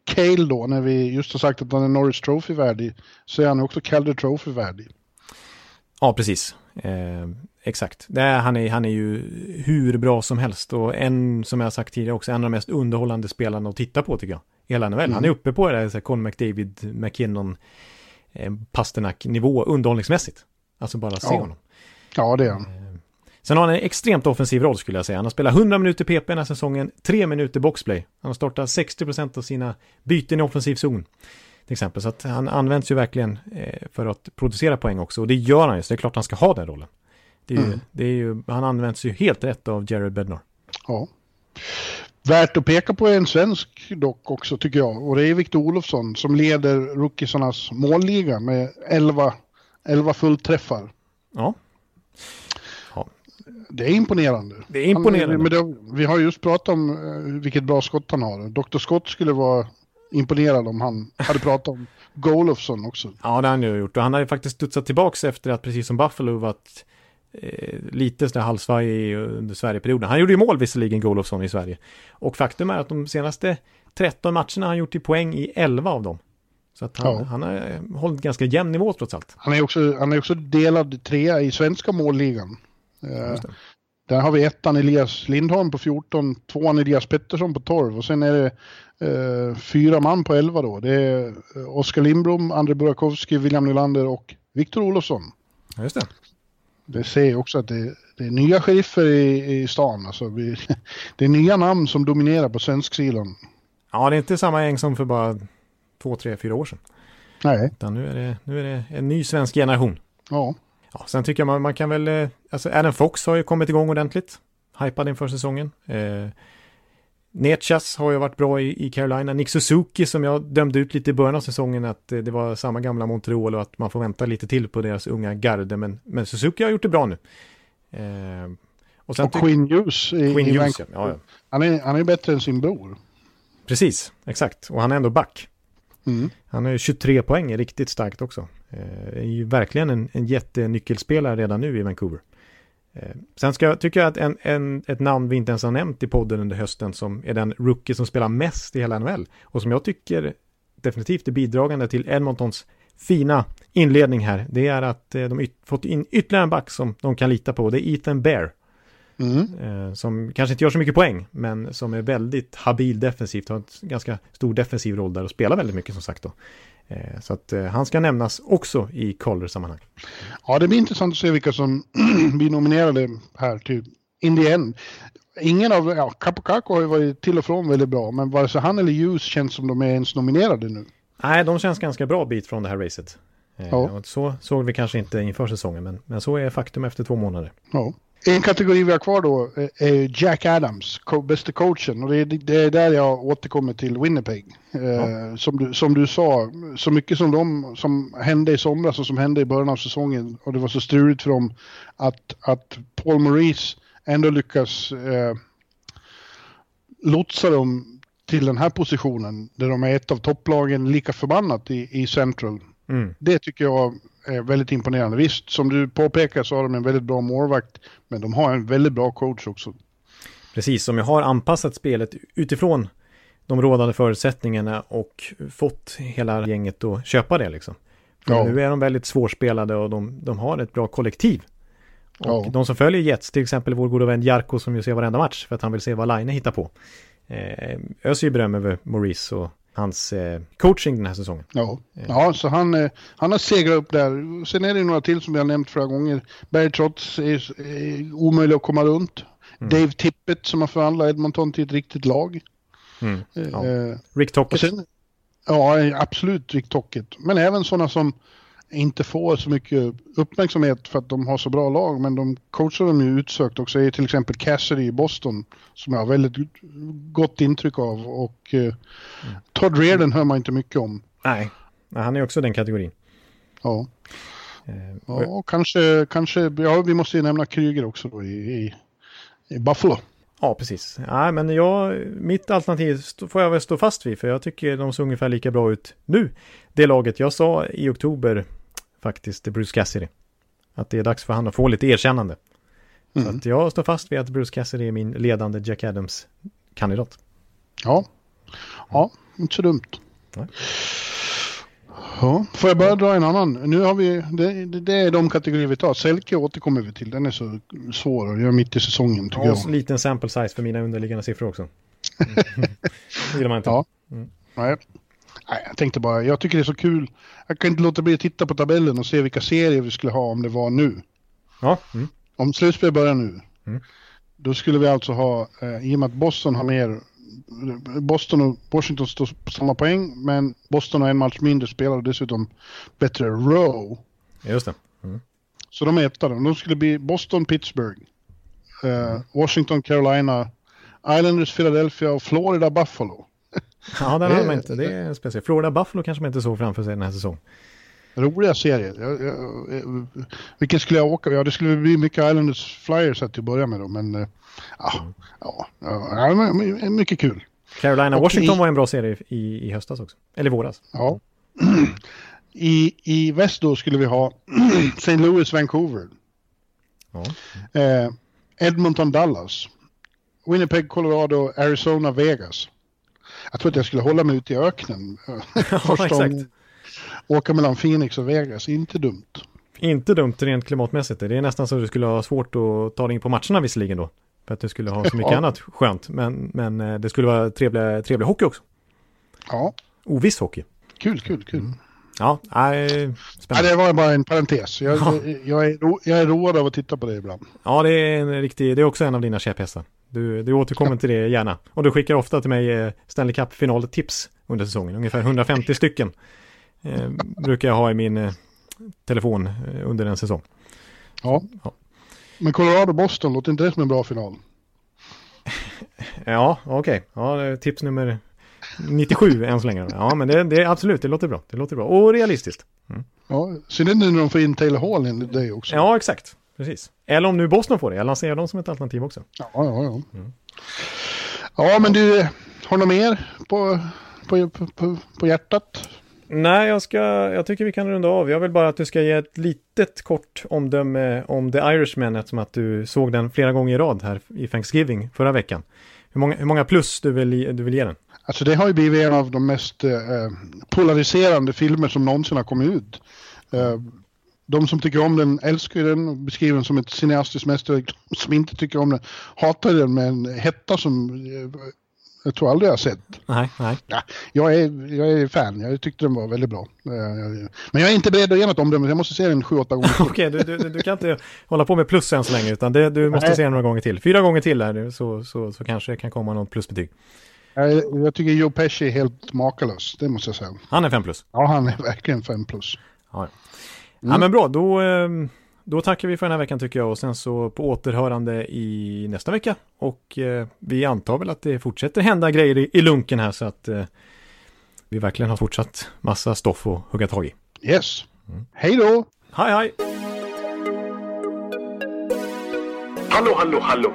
C: Cale då, när vi just har sagt att han är Norris Trophy-värdig, så är han också Calder Trophy-värdig.
B: Ja, precis. Eh, exakt. Det är, han, är, han är ju hur bra som helst och en, som jag sagt tidigare också, en av de mest underhållande spelarna att titta på tycker jag. Hela NHL. Mm. Han är uppe på det där Conn McDavid, McKinnon, eh, Pasternak-nivå underhållningsmässigt. Alltså bara se
C: ja.
B: honom.
C: Ja, det är han.
B: Eh, sen har han en extremt offensiv roll skulle jag säga. Han har spelat 100 minuter PP den här säsongen, 3 minuter boxplay. Han har startat 60% av sina byten i offensiv zon. Till exempel, så att han används ju verkligen eh, för att producera poäng också. Och det gör han ju, så det är klart han ska ha den rollen. Det är, mm. det är ju, han används ju helt rätt av Jared Bednar.
C: Ja. Värt att peka på en svensk dock också tycker jag. Och det är Victor Olofsson som leder rookiesarnas målliga med 11, 11 fullträffar.
B: Ja.
C: ja. Det är imponerande.
B: Det är imponerande. Han,
C: men det, vi har just pratat om eh, vilket bra skott han har. Dr. Scott skulle vara imponerad om han hade pratat om Golofsson också.
B: Ja, det har han ju gjort. Och han har ju faktiskt studsat tillbaka efter att, precis som Buffalo, varit eh, lite sådär halvsvajig under Sverigeperioden. Han gjorde ju mål visserligen, Golofsson, i Sverige. Och faktum är att de senaste 13 matcherna har han gjort i poäng i 11 av dem. Så att han, ja. han har eh, hållit ganska jämn nivå trots allt.
C: Han är också, han är också delad trea i svenska målligan. Eh, där har vi ettan Elias Lindholm på 14, tvåan Elias Pettersson på 12 och sen är det eh, fyra man på 11 då. Det är Oskar Lindblom, André Burakovsky, William Nylander och Viktor Olofsson.
B: Ja, just det.
C: Det säger också att det, det är nya sheriffer i, i stan. Alltså, vi, (laughs) det är nya namn som dominerar på svensk sidan.
B: Ja, det är inte samma gäng som för bara två, tre, fyra år sedan.
C: Nej.
B: Utan nu är det, nu är det en ny svensk generation.
C: Ja.
B: Ja, sen tycker jag man, man kan väl, eh, alltså Adam Fox har ju kommit igång ordentligt. Hypad inför säsongen. Eh, Nechas har ju varit bra i, i Carolina. Nick Suzuki som jag dömde ut lite i början av säsongen att eh, det var samma gamla Montreal och att man får vänta lite till på deras unga garde. Men, men Suzuki har gjort det bra nu.
C: Eh, och, sen och Quinn Hughes i,
B: Quinn i Hughes. Ja, ja.
C: Han, är, han är bättre än sin bror.
B: Precis, exakt. Och han är ändå back. Mm. Han har ju 23 poäng, riktigt starkt också. Eh, är ju verkligen en, en jättenyckelspelare redan nu i Vancouver. Eh, sen ska tycker jag att en, en, ett namn vi inte ens har nämnt i podden under hösten som är den rookie som spelar mest i hela NHL och som jag tycker definitivt är bidragande till Edmontons fina inledning här. Det är att eh, de yt, fått in ytterligare en back som de kan lita på. Det är Ethan Bear. Mm. Eh, som kanske inte gör så mycket poäng, men som är väldigt habil defensivt. Har en ganska stor defensiv roll där och spelar väldigt mycket som sagt då. Eh, så att eh, han ska nämnas också i Calder-sammanhang.
C: Ja, det blir intressant att se vilka som (clears throat) blir nominerade här till in the end. Ingen av, ja, Kapokako har ju varit till och från väldigt bra, men vare sig han eller Hughes känns som de är ens nominerade nu.
B: Nej, de känns ganska bra bit från det här racet. Eh, ja. Så såg vi kanske inte inför säsongen, men, men så är faktum efter två månader.
C: Ja. En kategori vi har kvar då är Jack Adams, bästa coachen. Och det är, det är där jag återkommer till Winnipeg. Eh, ja. som, du, som du sa, så mycket som de som hände i somras och som hände i början av säsongen och det var så struligt för dem att, att Paul Maurice ändå lyckas eh, lotsa dem till den här positionen där de är ett av topplagen lika förbannat i, i Central. Mm. Det tycker jag är väldigt imponerande. Visst, som du påpekar så har de en väldigt bra målvakt, men de har en väldigt bra coach också.
B: Precis, som jag har anpassat spelet utifrån de rådande förutsättningarna och fått hela gänget att köpa det liksom. Ja. Nu är de väldigt svårspelade och de, de har ett bra kollektiv. Och ja. de som följer Jets, till exempel vår goda vän Jarko som ju ser varenda match för att han vill se vad Line hittar på. Eh, öser ju beröm över Maurice och hans eh, coaching den här säsongen.
C: Ja, ja så han, eh, han har segrat upp där. Sen är det några till som vi har nämnt flera gånger. Barry Trotz är, är omöjlig att komma runt. Mm. Dave Tippett som har förvandlat Edmonton till ett riktigt lag.
B: Mm. Ja. Eh, Rick Tockett.
C: ja, absolut Rick Tockett. Men även sådana som inte får så mycket uppmärksamhet för att de har så bra lag, men de coachar dem ju utsökt också. är till exempel Cassidy i Boston som jag har väldigt gott intryck av och eh, Todd Reardon hör man inte mycket om.
B: Nej, han är också den kategorin.
C: Ja. Eh, ja, kanske, kanske, ja vi måste ju nämna Kryger också då i, i, i Buffalo.
B: Ja, precis. Ja, men jag, mitt alternativ får jag väl stå fast vid, för jag tycker de ser ungefär lika bra ut nu. Det laget jag sa i oktober, faktiskt, det Bruce Cassidy. Att det är dags för han att få lite erkännande. Mm. Så att jag står fast vid att Bruce Cassidy är min ledande Jack Adams-kandidat.
C: Ja. ja, inte så dumt. Nej. Ja, får jag bara dra en annan? Nu har vi, det, det är de kategorier vi tar. Selke återkommer vi till. Den är så svår att göra mitt i säsongen tycker ja,
B: jag. liten sample size för mina underliggande siffror också. (laughs) Det gillar man inte.
C: Ja. Mm. Nej. Nej, jag tänkte bara, jag tycker det är så kul. Jag kan inte låta bli att titta på tabellen och se vilka serier vi skulle ha om det var nu.
B: Ja. Mm.
C: Om slutspel börjar nu. Mm. Då skulle vi alltså ha, eh, i och med att Boston har mer Boston och Washington står på samma poäng, men Boston har en match mindre spelare och dessutom bättre row.
B: Just det. Mm.
C: Så de är etta. De skulle bli Boston, Pittsburgh, uh, Washington, Carolina, Islanders, Philadelphia och Florida, Buffalo. (laughs)
B: Ja, den har man inte. Det är speciellt. Florida Buffalo kanske man inte såg framför sig den här säsongen.
C: Roliga serier. Jag, jag, vilken skulle jag åka? Ja, det skulle bli mycket Islanders Flyers att börja med då, men uh, ja, ja, ja, mycket kul.
B: Carolina Washington i, var en bra serie i, i höstas också. Eller våras.
C: Ja. (clears throat) I, I väst då skulle vi ha (clears throat) St. Louis, Vancouver. Ja. Eh, Edmonton, Dallas. Winnipeg, Colorado, Arizona, Vegas. Jag tror att jag skulle hålla mig ute i öknen. (laughs)
B: ja, exakt.
C: Åka mellan Phoenix och Vegas, inte dumt.
B: Inte dumt rent klimatmässigt. Det är nästan så att du skulle ha svårt att ta dig in på matcherna visserligen då. För att du skulle ha så mycket (laughs) ja. annat skönt. Men, men eh, det skulle vara trevlig, trevlig hockey också.
C: Ja.
B: Oviss hockey.
C: Kul, kul, kul. Mm.
B: Ja, nej,
C: spännande. Ja, det var bara en parentes. Jag, ja. jag, är, jag är road av att titta på det ibland.
B: Ja, det är, en riktig, det är också en av dina käpphästar. Du, du återkommer till det gärna. Och du skickar ofta till mig eh, Stanley Cup-finaltips under säsongen. Ungefär 150 (laughs) stycken eh, brukar jag ha i min eh, telefon eh, under en säsong.
C: Ja. ja. Men Colorado-Boston, låter inte det som en bra final? (laughs)
B: ja, okej. Okay. Ja, tips nummer 97 än så länge. Ja, men det, det absolut, det låter bra. Det låter bra. Och realistiskt.
C: Mm. Ja, synd nu när de får in Taylor Hall enligt dig också.
B: Ja, exakt. Precis. Eller om nu Boston får det. Jag lanserar dem som ett alternativ också.
C: Ja, ja, ja. Mm. Ja, men du, har du något mer på, på, på, på hjärtat?
B: Nej, jag, ska, jag tycker vi kan runda av. Jag vill bara att du ska ge ett litet kort omdöme om The Irishman eftersom att du såg den flera gånger i rad här i Thanksgiving förra veckan. Hur många, hur många plus du vill, du vill ge den?
C: Alltså det har ju blivit en av de mest eh, polariserande filmer som någonsin har kommit ut. Eh, de som tycker om den älskar den och beskriver den som ett cineastiskt mästerverk. (laughs) De som inte tycker om den hatar den med en hetta som eh, jag tror aldrig jag har sett.
B: Nej, nej.
C: Ja, jag, är, jag är fan, jag tyckte den var väldigt bra. Eh, men jag är inte beredd att ge något omdöme, jag måste se den sju, åtta gånger
B: till. (laughs) Okej, okay, du, du, du, kan inte hålla på med plus än så länge, utan det, du måste nej. se den några gånger till. Fyra gånger till här, så, så, så kanske det kan komma något plusbetyg.
C: Jag, jag tycker Joe Pesci är helt makalös, det måste jag säga.
B: Han är fem plus?
C: Ja, han är verkligen fem plus.
B: Ja, ja. Mm. ja men bra, då... Eh, då tackar vi för den här veckan tycker jag och sen så på återhörande i nästa vecka. Och eh, vi antar väl att det fortsätter hända grejer i, i lunken här så att eh, vi verkligen har fortsatt massa stoff att hugga tag i.
C: Yes. Mm. Hej då!
B: Hej hej!
E: Hallå hallå hallå!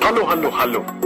E: Hallå hallå hallå!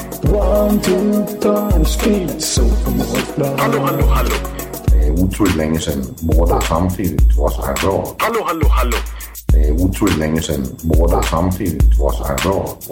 F: One, two, time, speed, så på målplan.
E: Hallå, hallå, hallå.
G: Det er utroligt længe siden mor, der samtidig var så her råd.
E: Hallå, hallå, hallå.
G: Det er utroligt længe siden mor, der samtidig var så her råd.